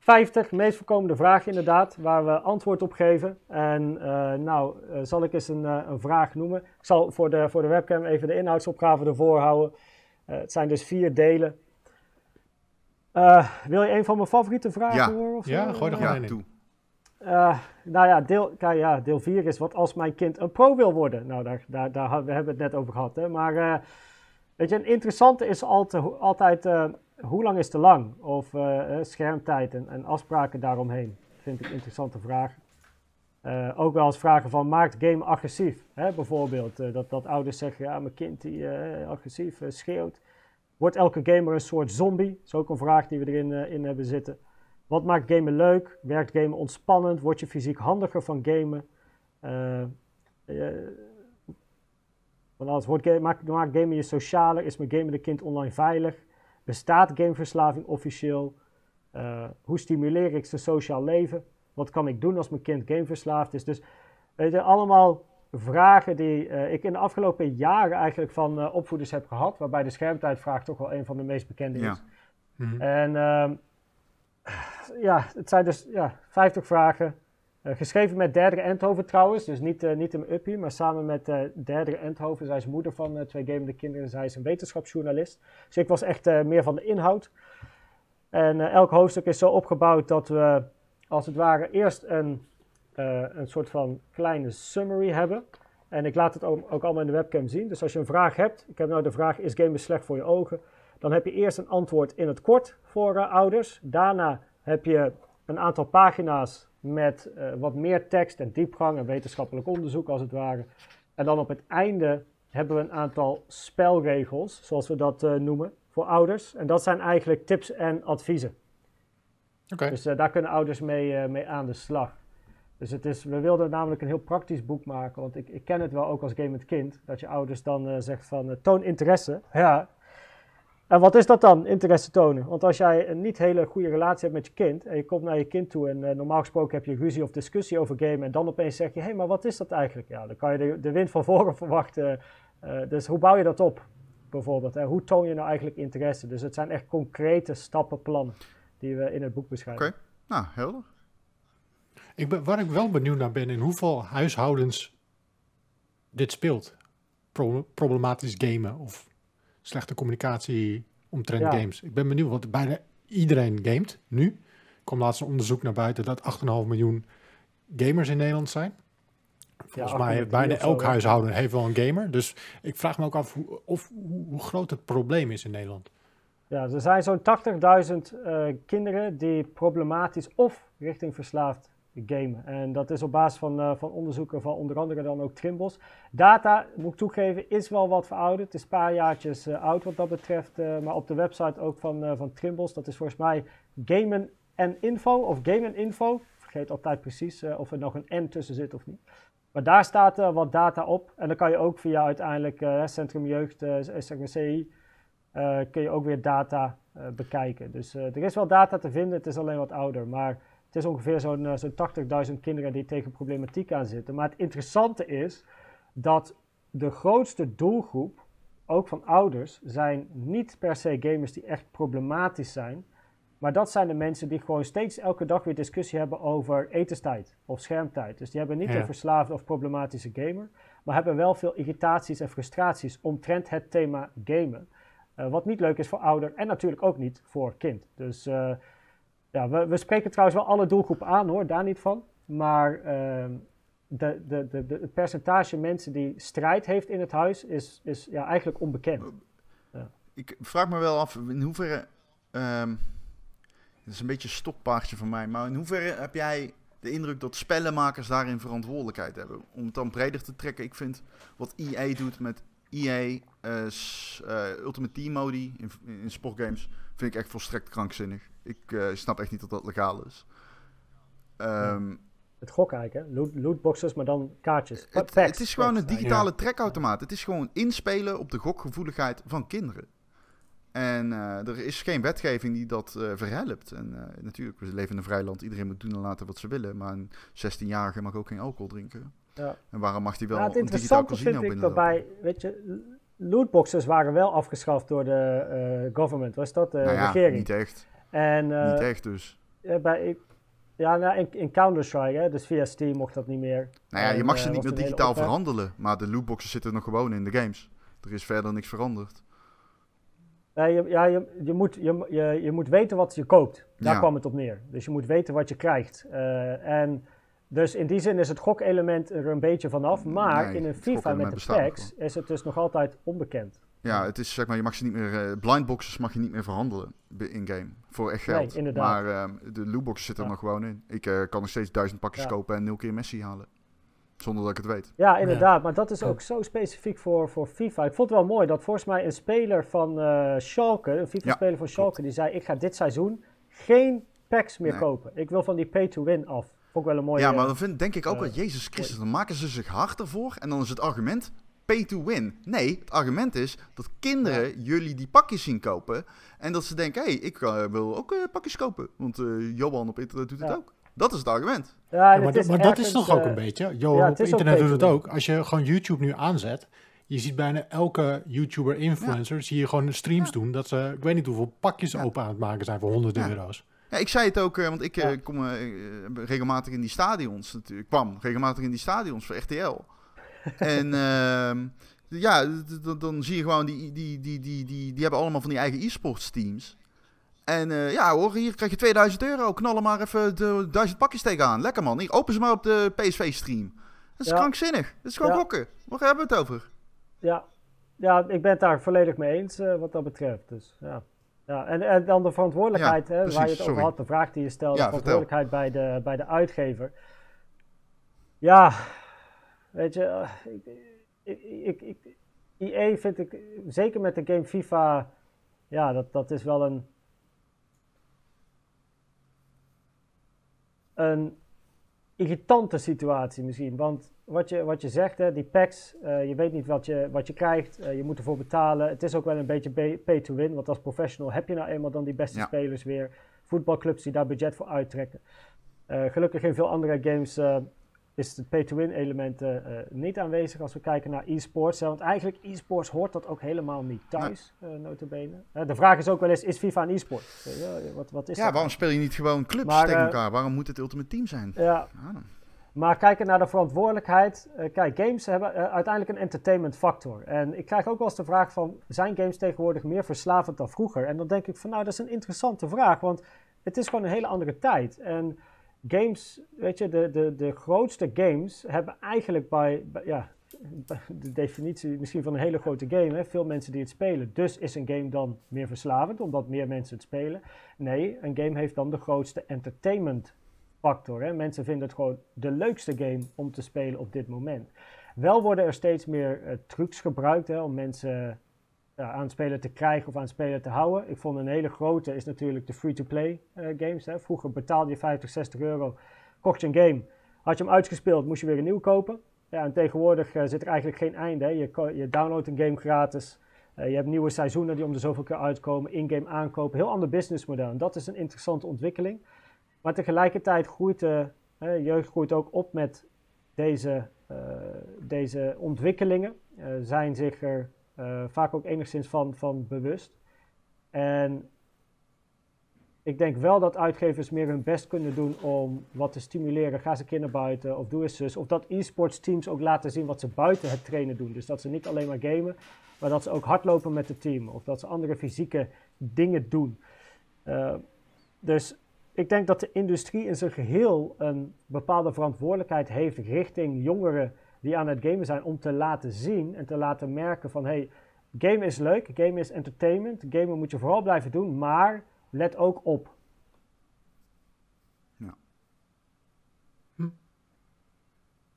50 meest voorkomende vragen inderdaad, waar we antwoord op geven. En uh, nou, uh, zal ik eens een, uh, een, vraag noemen. Ik zal voor de, voor de webcam even de inhoudsopgave ervoor houden. het zijn dus vier delen. wil je een van mijn favoriete vragen ja. horen? Of ja, gooi er gewoon ja, in. nou ja, deel, kijk, ja, deel 4 is wat als mijn kind een pro wil worden. Nou, daar, daar, daar we hebben het net over gehad. Hè? Maar weet je, een interessante is altijd, altijd hoe lang is te lang? Of uh, schermtijd en, en, afspraken daaromheen. Vind ik interessante vragen. Uh, ook wel eens vragen van, maakt game agressief? Hè, bijvoorbeeld, dat, dat ouders zeggen, ja, mijn kind die agressief schreeuwt. Wordt elke gamer een soort zombie? Dat is ook een vraag die we erin in hebben zitten. Wat maakt gamen leuk? Werkt gamen ontspannend? Word je fysiek handiger van gamen? alles. Wordt game, maakt, maakt gamen je socialer? Is mijn gamende kind online veilig? Bestaat gameverslaving officieel? Uh, hoe stimuleer ik zijn sociaal leven? Wat kan ik doen als mijn kind gameverslaafd is? Dus weet je, allemaal vragen die uh, ik in de afgelopen jaren eigenlijk van uh, opvoeders heb gehad. Waarbij de schermtijdvraag toch wel een van de meest bekende is. Ja. Mhm. En ehm, ja, het zijn dus ja, 50 vragen. Uh, geschreven met Derdere Endhoven trouwens, dus niet, uh, niet een uppie, maar samen met uh, Derdere Endhoven. Zij is moeder van twee gamende kinderen, zij is een wetenschapsjournalist. Dus ik was echt meer van de inhoud. En elk hoofdstuk is zo opgebouwd dat we als het ware eerst een, een soort van kleine summary hebben. En ik laat het ook, ook, allemaal in de webcam zien. Dus als je een vraag hebt, ik heb nou de vraag, is gamen slecht voor je ogen? Dan heb je eerst een antwoord in het kort voor ouders. Daarna heb je een aantal pagina's met uh, wat meer tekst en diepgang en wetenschappelijk onderzoek als het ware. En dan op het einde hebben we een aantal spelregels, zoals we dat uh, noemen, voor ouders. En dat zijn eigenlijk tips en adviezen. Okay. Dus uh, daar kunnen ouders mee, mee aan de slag. Dus het is, we wilden namelijk een heel praktisch boek maken, want ik, ik ken het wel ook als gamend kind, dat je ouders dan zegt van toon interesse. Ja, en wat is dat dan, interesse tonen? Want als jij een niet hele goede relatie hebt met je kind en je komt naar je kind toe en uh, normaal gesproken heb je ruzie of discussie over gamen en dan opeens zeg je, hé, hey, maar wat is dat eigenlijk? Ja, dan kan je de, de wind van voren verwachten. Uh, dus hoe bouw je dat op, bijvoorbeeld? En hoe toon je nou eigenlijk interesse? Dus het zijn echt concrete stappenplannen die we in het boek beschrijven. Oké, okay. nou, helder. Ik ben, waar ik wel benieuwd naar ben, in hoeveel huishoudens dit speelt. Pro problematisch gamen of slechte communicatie omtrent Ja. games. Ik ben benieuwd, want bijna iedereen gamet nu. Er kwam laatst een onderzoek naar buiten dat 8,5 miljoen gamers in Nederland zijn. Volgens mij heeft 8,3 bijna zo, elk ja. huishouden heeft wel een gamer. Dus ik vraag me ook af hoe, of, hoe, hoe groot het probleem is in Nederland. Ja, er zijn zo'n 80.000 eh, kinderen die problematisch of richting verslaafd gamen. En dat is op basis van, eh, van onderzoeken van onder andere dan ook Trimbos. Data, moet ik toegeven, is wel wat verouderd. Het is een paar jaartjes eh, oud wat dat betreft. eh, maar op de website ook van, van Trimbos, dat is volgens mij Gamen en Info of Gamen Info. Vergeet altijd precies of er nog een N tussen zit of niet. Maar daar staat wat data op. En dan kan je ook via uiteindelijk Centrum Jeugd, maar CI, kun je ook weer data bekijken. Dus er is wel data te vinden, het is alleen wat ouder. Maar het is ongeveer zo'n eh, zo'n 80.000 kinderen die tegen problematiek aan zitten. Maar het interessante is dat de grootste doelgroep, ook van ouders, zijn niet per se gamers die echt problematisch zijn. Maar dat zijn de mensen die gewoon steeds elke dag weer discussie hebben over etenstijd of schermtijd. Dus die hebben niet Ja. een verslaafde of problematische gamer, maar hebben wel veel irritaties en frustraties omtrent het thema gamen. Eh, wat niet leuk is voor ouder en natuurlijk ook niet voor kind. Dus eh, ja, we, spreken trouwens wel alle doelgroepen aan hoor, daar niet van. Maar ehm, de, de, de, het percentage mensen die strijd heeft in het huis is, is ja, eigenlijk onbekend. Ik vraag me wel af, in hoeverre... het is een beetje een stokpaardje van mij, maar in hoeverre heb jij de indruk dat spellenmakers daarin verantwoordelijkheid hebben? Om het dan breder te trekken, ik vind wat EA doet met EA eh, eh, Ultimate Team modi in sportgames vind ik echt volstrekt krankzinnig. Ik eh, snap echt niet dat dat legaal is. Ehm, Het gokken eigenlijk, hè? Loot, lootboxes, maar dan kaartjes. het, Packs, het is gewoon packs een digitale trekautomaat. Het is gewoon inspelen op de gokgevoeligheid van kinderen. En eh, er is geen wetgeving die dat eh verhelpt. En natuurlijk, we leven in een vrij land. Iedereen moet doen en laten wat ze willen. Maar een 16-jarige mag ook geen alcohol drinken. Ja. En waarom mag hij wel Ja, het een digitaal casino vind ik daarbij, weet je, lootboxes waren wel afgeschaft door de government, was dat? De nou ja, regering. niet echt. En eh, niet echt dus. ja, bij, ik- ja, nou, in, in Counter-Strike, dus via Steam mocht dat niet meer. Nou ja, je En, mag eh, ze niet meer digitaal verhandelen. Maar de lootboxes zitten nog gewoon in de games. Er is verder niks veranderd. Ja, je, ja, je, je, moet, je, je, je moet weten wat je koopt. Daar Ja. kwam het op neer. Dus je moet weten wat je krijgt. Eh, en dus in die zin is het gokelement er een beetje vanaf. Maar Nee, in een FIFA met de packs is het dus nog altijd onbekend. Ja, het is zeg maar, je mag ze niet meer, eh, blindboxes mag je niet meer verhandelen in-game. Voor echt Nee, geld. inderdaad. maar ehm, de lootboxes zitten Ja. er nog gewoon in. Ik eh, kan nog steeds duizend pakjes Ja. kopen en nul keer Messi halen. Zonder dat ik het weet. Ja, inderdaad. Maar dat is ook zo specifiek voor, voor FIFA. Ik vond het wel mooi dat volgens mij een speler van eh Schalke, een FIFA-speler van Schalke, die zei: Ik ga dit seizoen geen packs meer Nee. kopen. Ik wil van die pay-to-win af. Vond ik wel een mooie. ja, maar dan vind, denk ik ook wel, Jezus Christus, dan maken ze zich hard ervoor. En dan is het argument pay to win. Nee, het argument is dat kinderen jullie die pakjes zien kopen. En dat ze denken, hé, hey, ik eh, wil ook eh, pakjes kopen. Want eh, Johan op internet doet het Ja. ook. Dat is het argument. Ja, maar het dat, is maar dat is ergens, toch ook een beetje. Johan ja, op internet doet het ook. Als je gewoon YouTube nu aanzet, je ziet bijna elke YouTuber influencer, zie je gewoon streams doen dat ze, ik weet niet hoeveel pakjes Ja. open aan het maken zijn voor honderden Ja. euro's. Ja, ik zei het ook, eh, want ik Ja. kom regelmatig in die stadions natuurlijk. kwam regelmatig in die stadions voor RTL. En ehm, ja, dan zie je gewoon, die, die, die, die, die, die hebben allemaal van die eigen e-sports teams. En eh, ja hoor, hier krijg je 2000 euro. Knal er maar even de duizend pakjes tegenaan. Lekker man. Hier, open ze maar op de PSV-stream. Dat is Ja. krankzinnig. Dat is gewoon Ja. gokken. Waar hebben we het over? Ja, ja ik ben het daar volledig mee eens eh, wat dat betreft. Dus, ja. Ja, en, en dan de verantwoordelijkheid, Ja, hè, waar je het over had, de vraag die je stelde, Ja, de vertel. verantwoordelijkheid bij de, bij de uitgever. Ja, weet je, ik, ik, ik, EA vind ik, zeker met de game FIFA, ja, dat, dat is wel een, een irritante situatie misschien. Want wat je, wat je zegt, hè, die packs, eh, je weet niet wat je, wat je krijgt, eh, je moet ervoor betalen. Het is ook wel een beetje pay- to win, want als professional heb je nou eenmaal dan die beste Ja. spelers weer. Voetbalclubs die daar budget voor uittrekken. Eh, gelukkig in veel andere games is het pay-to-win element eh, niet aanwezig als we kijken naar e-sports. hè, want eigenlijk e-sports hoort dat ook helemaal niet thuis, eh notabene. Eh, de vraag is ook wel eens, is FIFA een e-sport? Ja, wat, wat is Ja, dat? waarom speel je niet gewoon clubs Maar, tegen eh, elkaar? Waarom moet het Ultimate Team zijn? Ja. Maar kijken naar de verantwoordelijkheid. kijk, games hebben uiteindelijk een entertainment factor. En ik krijg ook wel eens de vraag van, zijn games tegenwoordig meer verslavend dan vroeger? En dan denk ik van, nou, dat is een interessante vraag. Want het is gewoon een hele andere tijd. En games, weet je, de, de, de grootste games hebben eigenlijk bij, ja, de definitie misschien van een hele grote game, hè, veel mensen die het spelen. Dus is een game dan meer verslavend, omdat meer mensen het spelen? Nee, een game heeft dan de grootste entertainment factor. Hè? Mensen vinden het gewoon de leukste game om te spelen op dit moment. Wel worden er steeds meer eh, trucs gebruikt hè, om mensen ja, aan het spelen te krijgen of aan het spelen te houden. Ik vond een hele grote is natuurlijk de free-to-play eh, games. Hè. Vroeger betaalde je 50, 60 euro, kocht je een game. Had je hem uitgespeeld, moest je weer een nieuw kopen. Ja, en tegenwoordig eh, zit er eigenlijk geen einde. Hè. Je, je downloadt een game gratis. Eh, je hebt nieuwe seizoenen die om de zoveel keer uitkomen. In-game aankopen. Heel ander businessmodel. En dat is een interessante ontwikkeling. Maar tegelijkertijd groeit de jeugd groeit ook op met deze, eh, deze ontwikkelingen. Eh, zijn zich er eh, vaak ook enigszins van, van bewust. En ik denk wel dat uitgevers meer hun best kunnen doen om wat te stimuleren. Ga keer naar buiten of doe eens. Of dat e-sports teams ook laten zien wat ze buiten het trainen doen. Dus dat ze niet alleen maar gamen, maar dat ze ook hardlopen met het team. Of dat ze andere fysieke dingen doen. Eh, dus ik denk dat de industrie in zijn geheel een bepaalde verantwoordelijkheid heeft richting jongeren die aan het gamen zijn om te laten zien en te laten merken van hey, game is leuk, game is entertainment, gamen moet je vooral blijven doen, maar let ook op. Ja.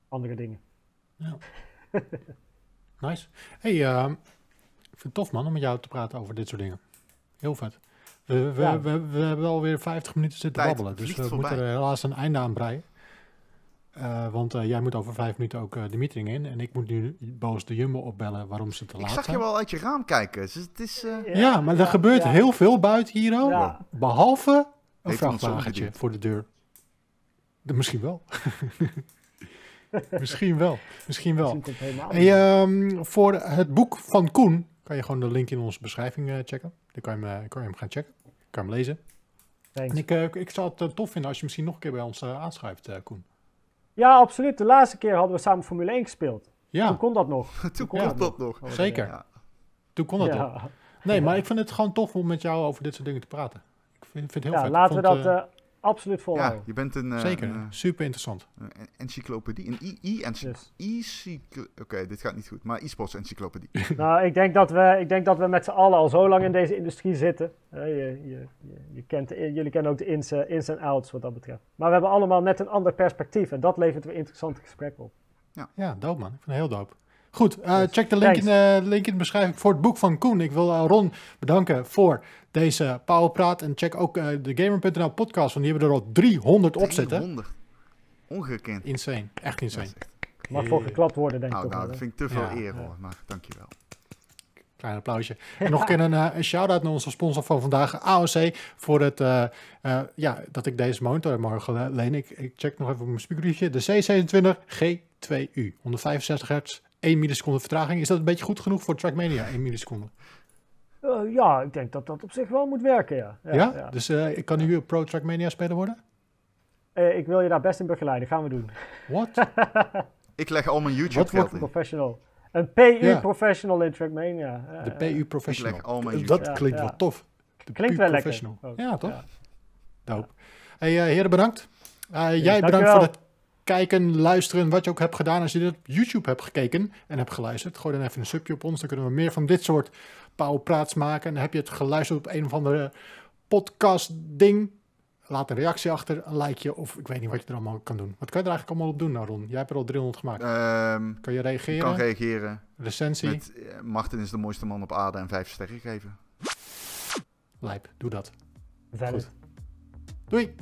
Andere dingen. Ja. Nice. Hey, ehm, ik vind het tof man om met jou te praten over dit soort dingen. Heel vet. We, we, Ja. we, we hebben alweer 50 minuten zitten Tijd babbelen. Dus we moeten er helaas een einde aan breien. Eh, want eh, jij moet over vijf minuten ook eh, de meeting in. En ik moet nu boos de Jumbo opbellen waarom ze te Ik laat zag zijn. je wel uit je raam kijken. Dus het is... eh, Ja, maar er gebeurt ja. heel veel buiten hier ook. Ja. Behalve een zo vrachtwagentje voor de deur. De- misschien wel. misschien wel. Misschien wel. Hey, ehm, voor het boek van Koen kan je gewoon de link in onze beschrijving eh, checken. Dan kan je, hem, kan je hem gaan checken. Kan je hem lezen. Thanks. En ik, ik zou het tof vinden als je misschien nog een keer bij ons aanschrijft, eh, Koen. Ja, absoluut. De laatste keer hadden we samen Formule 1 gespeeld. Toen Ja, kon dat nog. Toen kon dat nog. Zeker. Ja. Toen kon dat ja. al. Nee, maar ik vind het gewoon tof om met jou over dit soort dingen te praten. Ik vind, vind het heel Ja, vet. laten we Ik vond, dat eh, eh, absoluut Ja, volhouden. je bent een, eh, zeker, een, eh, super interessant. een encyclopedie. Een e-cyclo- Oké, dit gaat niet goed. Maar e-sports encyclopedie. Nou, ik denk dat we, ik denk dat we met z'n allen al zo lang in deze industrie zitten. Eh, je, je, je, je kent, de- jullie kennen ook de ins, eh, ins en outs wat dat betreft. Maar we hebben allemaal net een ander perspectief en dat levert weer interessante gesprekken op. Ja, dope man. Ik vind het heel dope. Goed, eh, check de link in, link in de beschrijving voor het boek van Koen. Ik wil eh, Ron bedanken voor deze Powerpraat. En check ook eh, de Gamer.nl podcast, want die hebben er al 300 op zitten. 300. Ongekend. Insane, echt insane. echt- Mag voor geklapt worden, denk ik Nou, nou, wel, dat vind ik te veel Ja. eer hoor. Maar dankjewel. Klein applausje. En nog een een, shout-out naar onze sponsor van vandaag, AOC, voor het, eh, eh, ja, dat ik deze monitor heb mogen lenen. Ik, ik check nog even op mijn speakerbriefje. De C27 G2U, 165 hertz, 1 milliseconde vertraging. Is dat een beetje goed genoeg voor Trackmania, 1 milliseconde? Eh, ja, ik denk dat dat op zich wel moet werken, ja. Ja? ja, ja. Dus eh, ik kan nu pro Trackmania speler worden? Eh, ik wil je daar best in begeleiden, gaan we doen. What? Ik leg al mijn Wat YouTube wordt geld in. Professional. Een PU Ja. professional in Trackmania. De PU Professional. Ik leg al mijn dat Ja, klinkt ja. wel tof. De Klinkt wel lekker. Ook. Ja, toch? Ja. Dope. Hey, eh, heren, bedankt. Eh, jij bedankt voor het kijken, luisteren, wat je ook hebt gedaan. Als je dit op YouTube hebt gekeken en hebt geluisterd, gooi dan even een subje op ons. Dan kunnen we meer van dit soort pauwpraats maken. En heb je het geluisterd op een of andere podcast ding, laat een reactie achter, een likeje of ik weet niet wat je er allemaal kan doen. Wat kan je er eigenlijk allemaal op doen, nou Ron? Jij hebt er al 300 gemaakt. Ehm, kan je reageren? kan reageren Recensie? met eh, Martin is de mooiste man op aarde en vijf sterren geven. Lijp, doe dat. Valid. Goed. Doei!